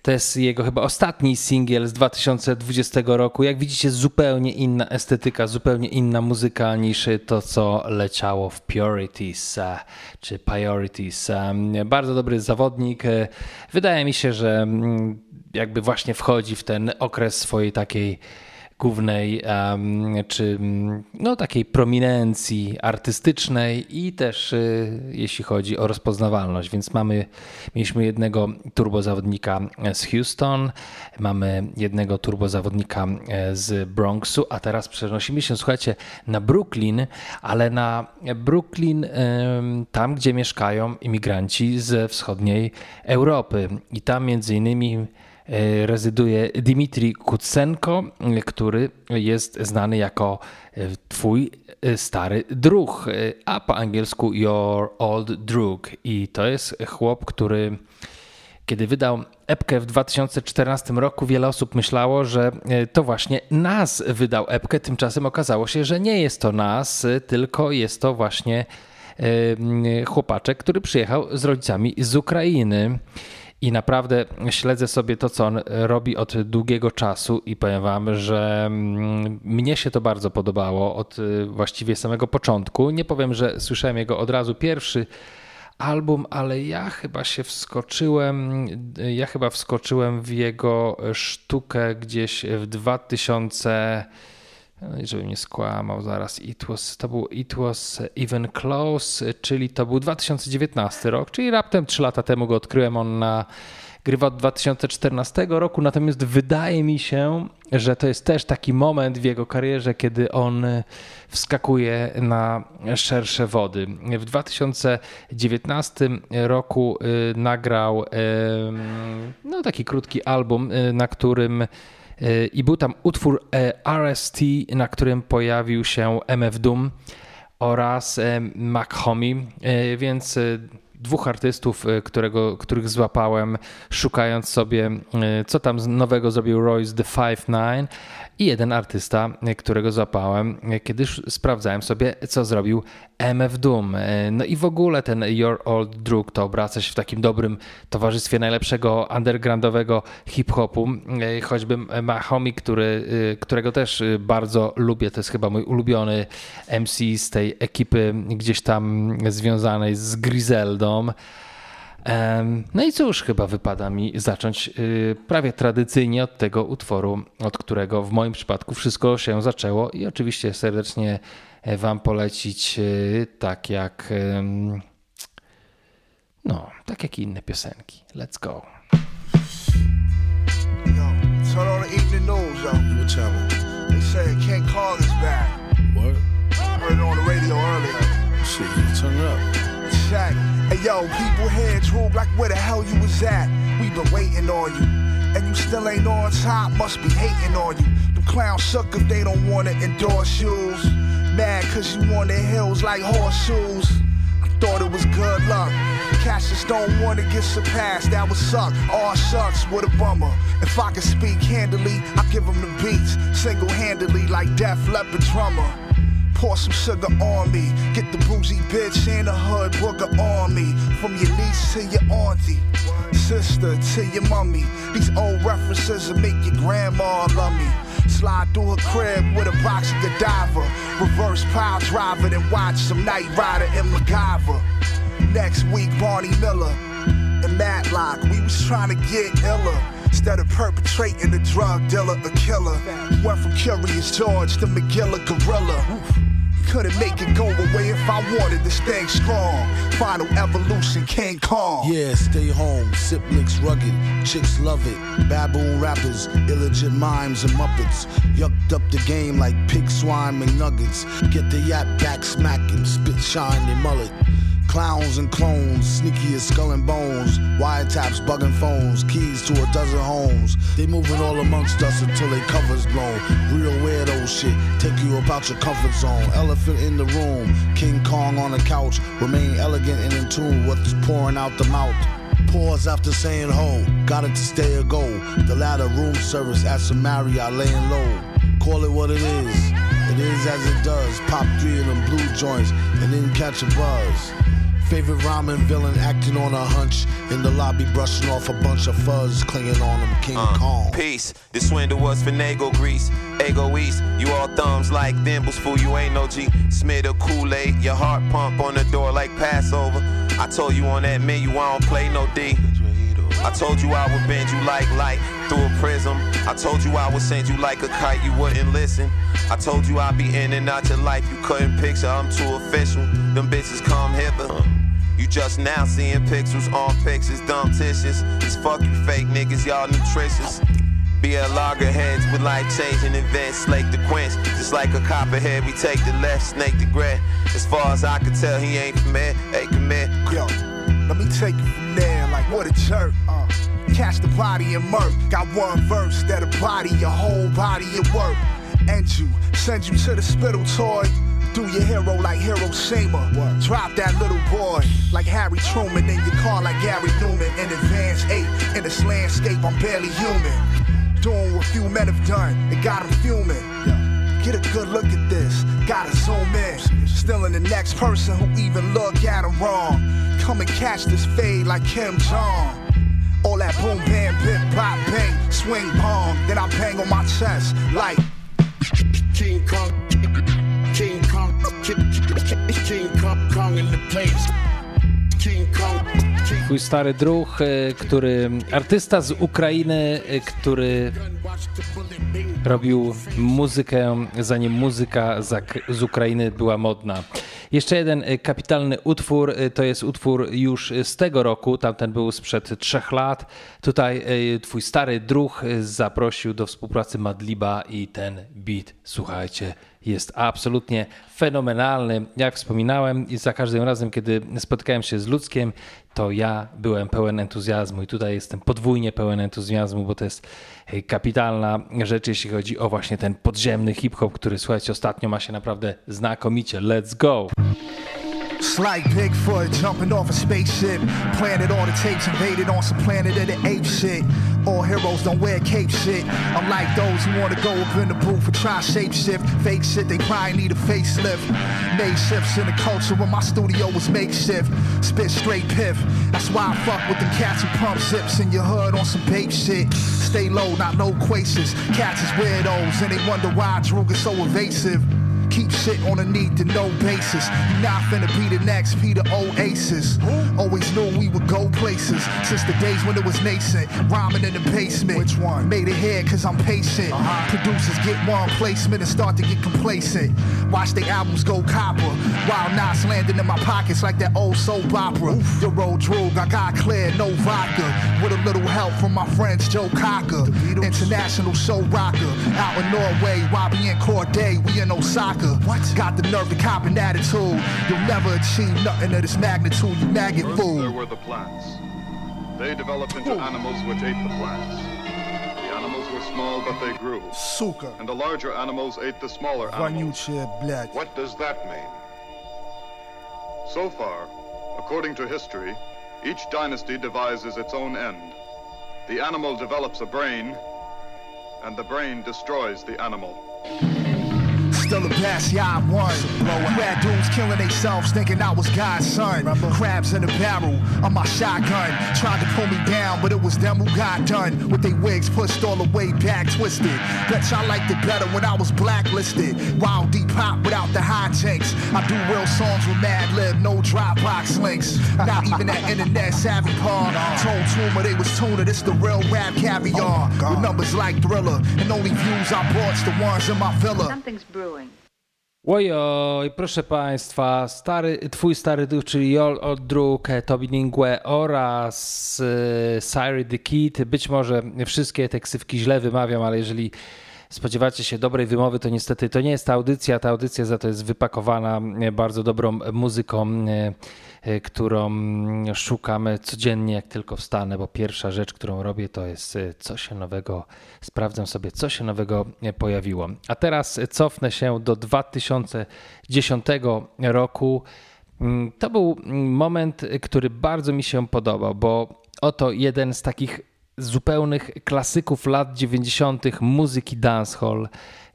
To jest jego chyba ostatni singiel z 2020 roku. Jak widzicie, zupełnie inna estetyka, zupełnie inna muzyka niż to, co leciało w Purities e, czy Priorities. E, bardzo dobry zawodnik. E, wydaje mi się, że mm, jakby właśnie wchodzi w ten okres swojej takiej głównej czy no, takiej prominencji artystycznej i też jeśli chodzi o rozpoznawalność. Więc mamy, mieliśmy jednego turbozawodnika z Houston, mamy jednego turbozawodnika z Bronxu, a teraz przenosimy się, słuchajcie, na Brooklyn, ale na Brooklyn tam, gdzie mieszkają imigranci ze wschodniej Europy. I tam między innymi E, rezyduje Dimitri Kutsenko, który jest znany jako e, twój e, stary druh, a po angielsku Your Old Drug. I to jest chłop, który kiedy wydał epkę w 2014 roku, wiele osób myślało, że to właśnie nas wydał epkę. Tymczasem okazało się, że nie jest to nas, tylko jest to właśnie chłopaczek, który przyjechał z rodzicami z Ukrainy. I naprawdę śledzę sobie to, co on robi od długiego czasu i powiem wam, że mm, mnie się to bardzo podobało od y, właściwie samego początku. Nie powiem, że słyszałem jego od razu pierwszy album, ale ja chyba się wskoczyłem, ja chyba wskoczyłem w jego sztukę gdzieś w 2000 żeby nie skłamał zaraz, it was, to był It Was Even Close, czyli to był 2019 rok, czyli raptem 3 lata temu go odkryłem, on na grywa od 2014 roku, natomiast wydaje mi się, że to jest też taki moment w jego karierze, kiedy on wskakuje na szersze wody. W 2019 roku y, nagrał no, taki krótki album, y, na którym i był tam utwór e, RST, na którym pojawił się MF Doom oraz e, Mac Homie, e, więc dwóch artystów, którego, których złapałem, szukając sobie, co tam nowego zrobił Royce The Five Nine i jeden artysta, którego złapałem, kiedy sprawdzałem sobie, co zrobił MF Doom. No i w ogóle ten Your Old Drug to obraca się w takim dobrym towarzystwie najlepszego undergroundowego hip-hopu, choćby Mahomi, który, którego też bardzo lubię, to jest chyba mój ulubiony MC z tej ekipy gdzieś tam związanej z Griseldą. No i cóż, chyba wypada mi zacząć y, prawie tradycyjnie od tego utworu, od którego w moim przypadku wszystko się zaczęło i oczywiście serdecznie e, Wam polecić, y, tak jak no, tak jak i inne piosenki. Let's go. Yo, Hey yo, people heads droop like where the hell you was at? We been waiting on you. And you still ain't on top, must be hating on you. The clowns suck if they don't wanna endorse shoes. Mad cause you on the hills like horseshoes. I thought it was good luck. Cassius don't wanna get surpassed, that would suck. All sucks, what a bummer. If I could speak handily, I give them the beats. Single handedly like Def Leppard drummer. Pour some sugar on me. Get the bougie bitch in the hood booger on me. From your niece to your auntie, sister to your mummy. These old references will make your grandma love me. Slide through her crib with a box of Godiva. Reverse pile driver, then watch some Knight Rider and MacGyver. Next week, Barney Miller and Matlock. We was trying to get iller. Instead of perpetrating a drug dealer, a killer. Went from Curious George to Magilla Gorilla. Couldn't make it go away if I wanted to stay strong. Final evolution, King Kong. Yeah, stay home. Sip licks rugged. Chicks love it. Baboon rappers, illegit mimes and muppets. Yucked up the game like pig swine and nuggets. Get the yap back smacking. Spit shine they mullet. Clowns and clones, sneaky as skull and bones. Wiretaps, bugging phones, keys to a dozen homes. They moving all amongst us until they covers blown. Real weirdo shit, take you about your comfort zone. Elephant in the room, King Kong on the couch. Remain elegant and in tune with what's pouring out the mouth. Pause after saying ho, got it to stay or go. The latter room service at Marriott laying low. Call it what it is. It is as it does. Pop three of them blue joints and then catch a buzz. Favorite ramen villain acting on a hunch. In the lobby, brushing off a bunch of fuzz, clinging on him, King uh, Kong. Peace. This swindle was finagle grease. Ego East. You all thumbs like thimbles, fool. You ain't no G. Smith or Kool Aid. Your heart pump on the door like Passover. I told you on that menu, I don't play no D. I told you I would bend you like light through a prism. I told you I would send you like a kite, you wouldn't listen. I told you I'd be in and out your life, you couldn't picture. I'm too official. Them bitches come hither. You just now seeing pixels on pictures, dumb tissues. Just fuck you fake niggas, y'all nutritious. Be a loggerheads with life changing events, slake the quench. Just like a copperhead, we take the left, snake the gray. As far as I can tell, he ain't from here. Come here. Yo, let me take it from there, like what a jerk. Uh, catch the body and murk. Got one verse that'll body your whole body of work. And you, send you to the spittle toy. Do your hero like Hiroshima. Drop that little boy like Harry Truman in your car like Gary Numan. In advance eight in this landscape, I'm barely human doing what few men have done. It got them fuming. Get a good look at this, gotta zoom in. Still in the next person who even look at him wrong. Come and catch this fade like Kim Jong. All that boom, bam, bip, pop, bang, swing, bong. Then I bang on my chest like King Kong, twój stary druh, e, który artysta z Ukrainy, e, który robił muzykę zanim muzyka z Ukrainy była modna. Jeszcze jeden e, kapitalny utwór, to jest utwór już z tego roku, tamten był sprzed trzech lat. Tutaj twój stary druh zaprosił do współpracy Madliba i ten beat, słuchajcie, jest absolutnie fenomenalny. Jak wspominałem, i za każdym razem, kiedy spotykałem się z ludzkiem, to ja byłem pełen entuzjazmu i tutaj jestem podwójnie pełen entuzjazmu, bo to jest kapitalna rzecz, jeśli chodzi o właśnie ten podziemny hip-hop, który słuchajcie, ostatnio ma się naprawdę znakomicie. Let's go! Slight Bigfoot jumping off a spaceship. Planted all the tapes, invaded on some planet of the ape shit. All heroes don't wear cape shit. I'm like those who wanna go up in the booth and try shapeshift. Fake shit, they probably need a facelift. Made shifts in the culture when my studio was makeshift. Spit straight piff. That's why I fuck with them cats who pump zips in your hood on some babe shit. Stay low, not no quasis. Cats is weirdos and they wonder why Droog is so evasive. Keep shit on a need to know basis. You not finna be the next Peter Oasis. Always knew we would go places since the days when it was nascent. Rhyming in the basement. Which one? Made it here cause I'm patient. Uh-huh. Producers get one placement and start to get complacent. Watch the albums go copper. While knots landing in my pockets like that old soap opera. Oof. Your Old Droog, I got clear, no vodka. With a little help from my friends Joe Cocker. International show rocker. Out in Norway, Robbie and Corday, we in Osaka. What? Got the nerve to cop an attitude. You'll never achieve nothing of this magnitude, you maggot First fool. there were the plants. They developed into animals which ate the plants. The animals were small, but they grew. Suka. And the larger animals ate the smaller animals. What does that mean? So far, according to history, each dynasty devises its own end. The animal develops a brain, and the brain destroys the animal. Still the best, yeah, I won. You had dudes killing themselves thinking I was God's son. Crabs in a barrel on my shotgun. Tried to pull me down, but it was them who got done. With their wigs pushed all the way back, twisted. Bet y'all liked it better when I was blacklisted. Wild deep pop without the hijinks. I do real songs with Madlib, no Dropbox links. Not even that internet savvy part. Told Tumor they was tuner, this the real rap caviar. Oh, with numbers like Thriller, and only views I brought's the ones in my villa. Something's brewing. Ojoj, proszę Państwa, stary, twój stary duch, czyli Jol Odruk, Tobi Ningue oraz y, Syry the Kid. Być może wszystkie te ksywki źle wymawiam, ale jeżeli spodziewacie się dobrej wymowy, to niestety to nie jest ta audycja. Ta audycja za to jest wypakowana bardzo dobrą muzyką, y, y, którą szukamy codziennie, jak tylko wstanę, bo pierwsza rzecz, którą robię, to jest co się nowego, sprawdzam sobie, co się nowego pojawiło. A teraz cofnę się do 2010 roku. Mm, To był moment, który bardzo mi się podobał, bo oto jeden z takich zupełnych klasyków lat 90. muzyki dancehall.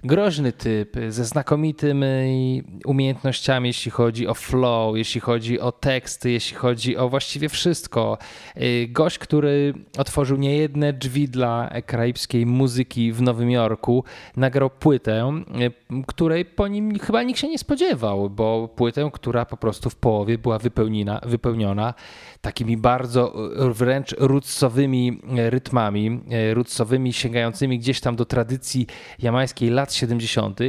Groźny typ ze znakomitymi umiejętnościami, jeśli chodzi o flow, jeśli chodzi o teksty, jeśli chodzi o właściwie wszystko. Y, gość, który otworzył niejedne drzwi dla karaibskiej muzyki w Nowym Jorku, nagrał płytę, y, której po nim chyba nikt się nie spodziewał, bo płytę, która po prostu w połowie była wypełniona, wypełniona takimi bardzo wręcz rootsowymi rytmami, rootsowymi sięgającymi gdzieś tam do tradycji jamańskiej lat 70.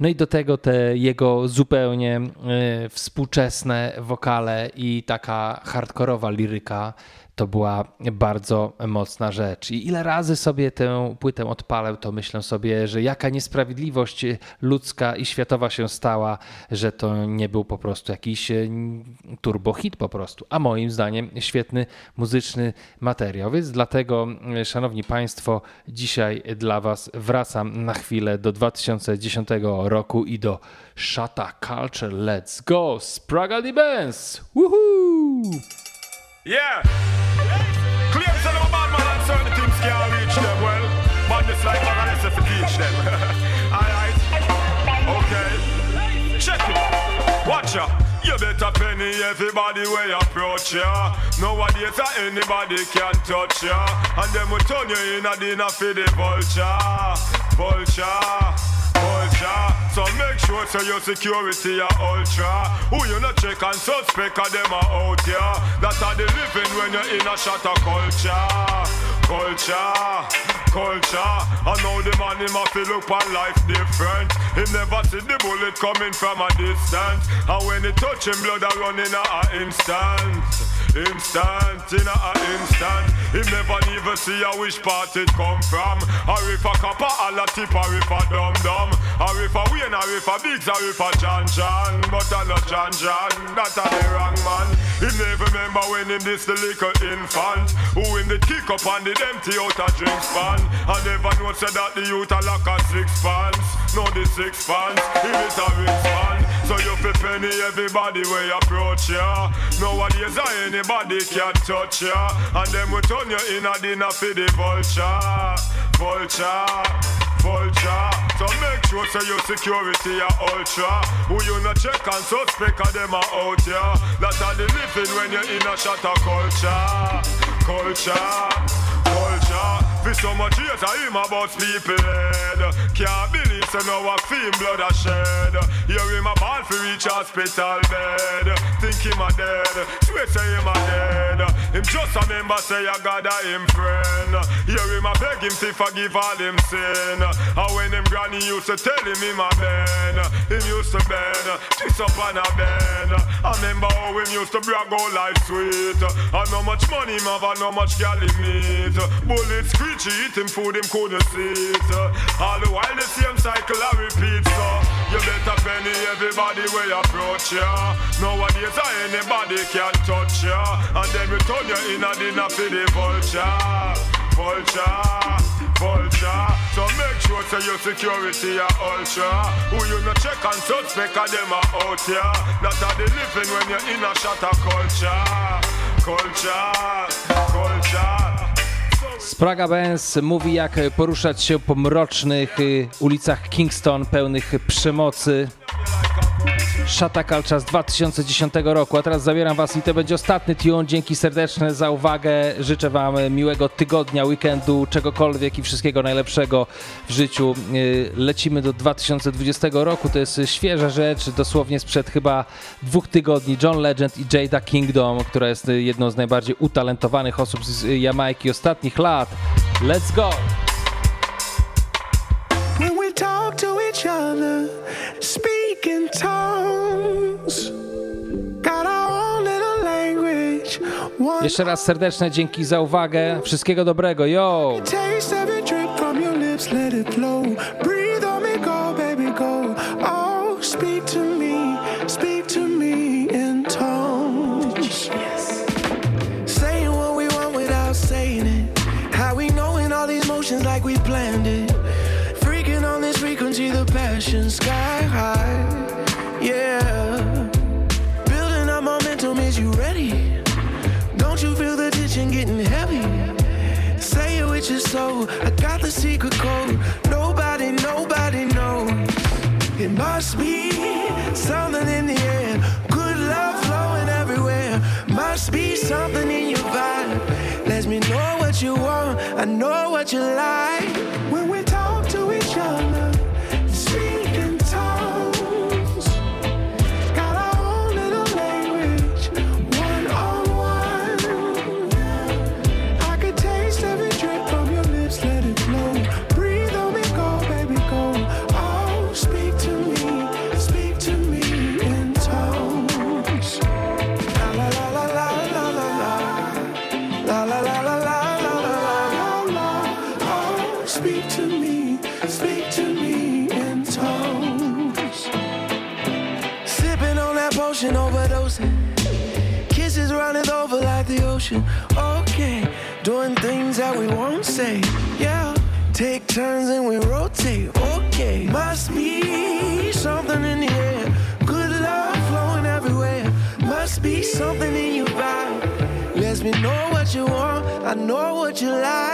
No i do tego te jego zupełnie e, współczesne wokale i taka hardkorowa liryka to była bardzo mocna rzecz. I ile razy sobie tę płytę odpalę, to myślę sobie, że jaka niesprawiedliwość ludzka i światowa się stała, że to nie był po prostu jakiś e, turbohit po prostu, a moim zdaniem świetny muzyczny materiał. Więc dlatego, e, szanowni państwo, dzisiaj dla was wracam na chwilę do 2010 roku i do Shata Culture. Let's go! Spraga Benz! Woohoo! Yeah. Claims that no bad man and certain things can't reach them. Well, madness like man and to teach them. Alright. Okay. Check it. Watch out. You better penny everybody you approach ya. Nowadays uh, anybody can touch ya. And them will turn you in a dinner for the vulture. Vulture vulture. So make sure so your security are ultra. Who you not check and suspect of them are out here. That are the living when you're in a of culture. Culture, culture. I know the man him have to look on life different. He never see the bullet coming from a distance. And when he touch him, blood are running a instant. Instant, in a instant. He never even see a which part it come from. Or if a copper, a la tip, or if a dum dum. Or if a Wayne, or if a Biggs, or if a John John. But I not John John, that a the wrong man. He never remember when him this the little infant. Who in the kick up and the empty out a drink span. I never know said that the youth a lock a six pants. No the six pants, he is a man. So you fi penny everybody where you approach ya. Nowadays Anybody can touch ya And them will turn you in a dinner for the vulture Vulture Vulture So make sure say your security are ultra. Who you not check and suspect of them are out here. That are the living when you're in a of culture. Culture. Culture. For so much years I hear about people head. Can't believe so now I feel blood a shed. Hear him a ball for reach hospital bed. Think him a dead. Swear say him a dead. Him just a member say I got a him friend. Hear him a beg him to forgive all him sin. And when him granny used to tell him him a ben. Him used to bend. Twist up on a bed. I remember how him used to brag all life sweet. And how much money him have and how much gal he meet. Bullets screech, eat him food, him couldn't see it. All the while the same cycle I repeat, so you better penny everybody where you approach ya. Nowadays anybody can touch ya. And then we turn you in a dinner for the vulture. Vulture, vulture. So make sure say your security are ultra. Who you no check and suspect of them are out here. That are the living when you're in a culture. Culture, culture. Spraga Benz mówi, jak poruszać się po mrocznych y, ulicach Kingston pełnych przemocy. Szata z 2010 roku. A teraz zabieram Was i to będzie ostatni tune. Dzięki serdeczne za uwagę. Życzę Wam miłego tygodnia, weekendu, czegokolwiek i wszystkiego najlepszego w życiu. Y, lecimy do 2020 roku. To jest świeża rzecz, dosłownie sprzed chyba dwóch tygodni. John Legend i Jada Kingdom, która jest jedną z najbardziej utalentowanych osób z Jamajki ostatnich lat. Let's go! Talk to each other, speak in tongues. Got our own little language. One Jeszcze raz serdeczne dzięki za uwagę. Wszystkiego dobrego. Yo! taste it drip from your lips, let it flow. Breathe on me, go, baby, go. Oh, speak to me, speak to me in tongues. Saying what we want without saying it. How we knowing all these motions like we planned passion sky high. Yeah. Building up momentum, is you ready? Don't you feel the tension getting heavy? Say it with your soul. I got the secret code. Nobody, nobody knows. It must be something in the air. Good love flowing everywhere. Must be something in your vibe. Let me know what you want. I know what you like. When we I know what you like.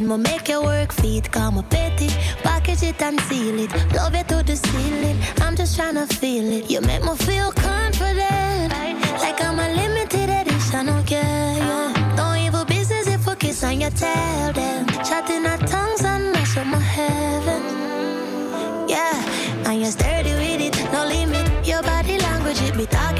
bend make your work feet, come a petty. Package it and seal it, love you to the ceiling. I'm just trying to feel it. You make me feel confident, like I'm a limited edition, okay? Yeah. Don't evil business if we kiss on your tell them. Chatting our tongues and mess up my heaven. Yeah, and you're sturdy with it, no limit. Your body language, it be talking.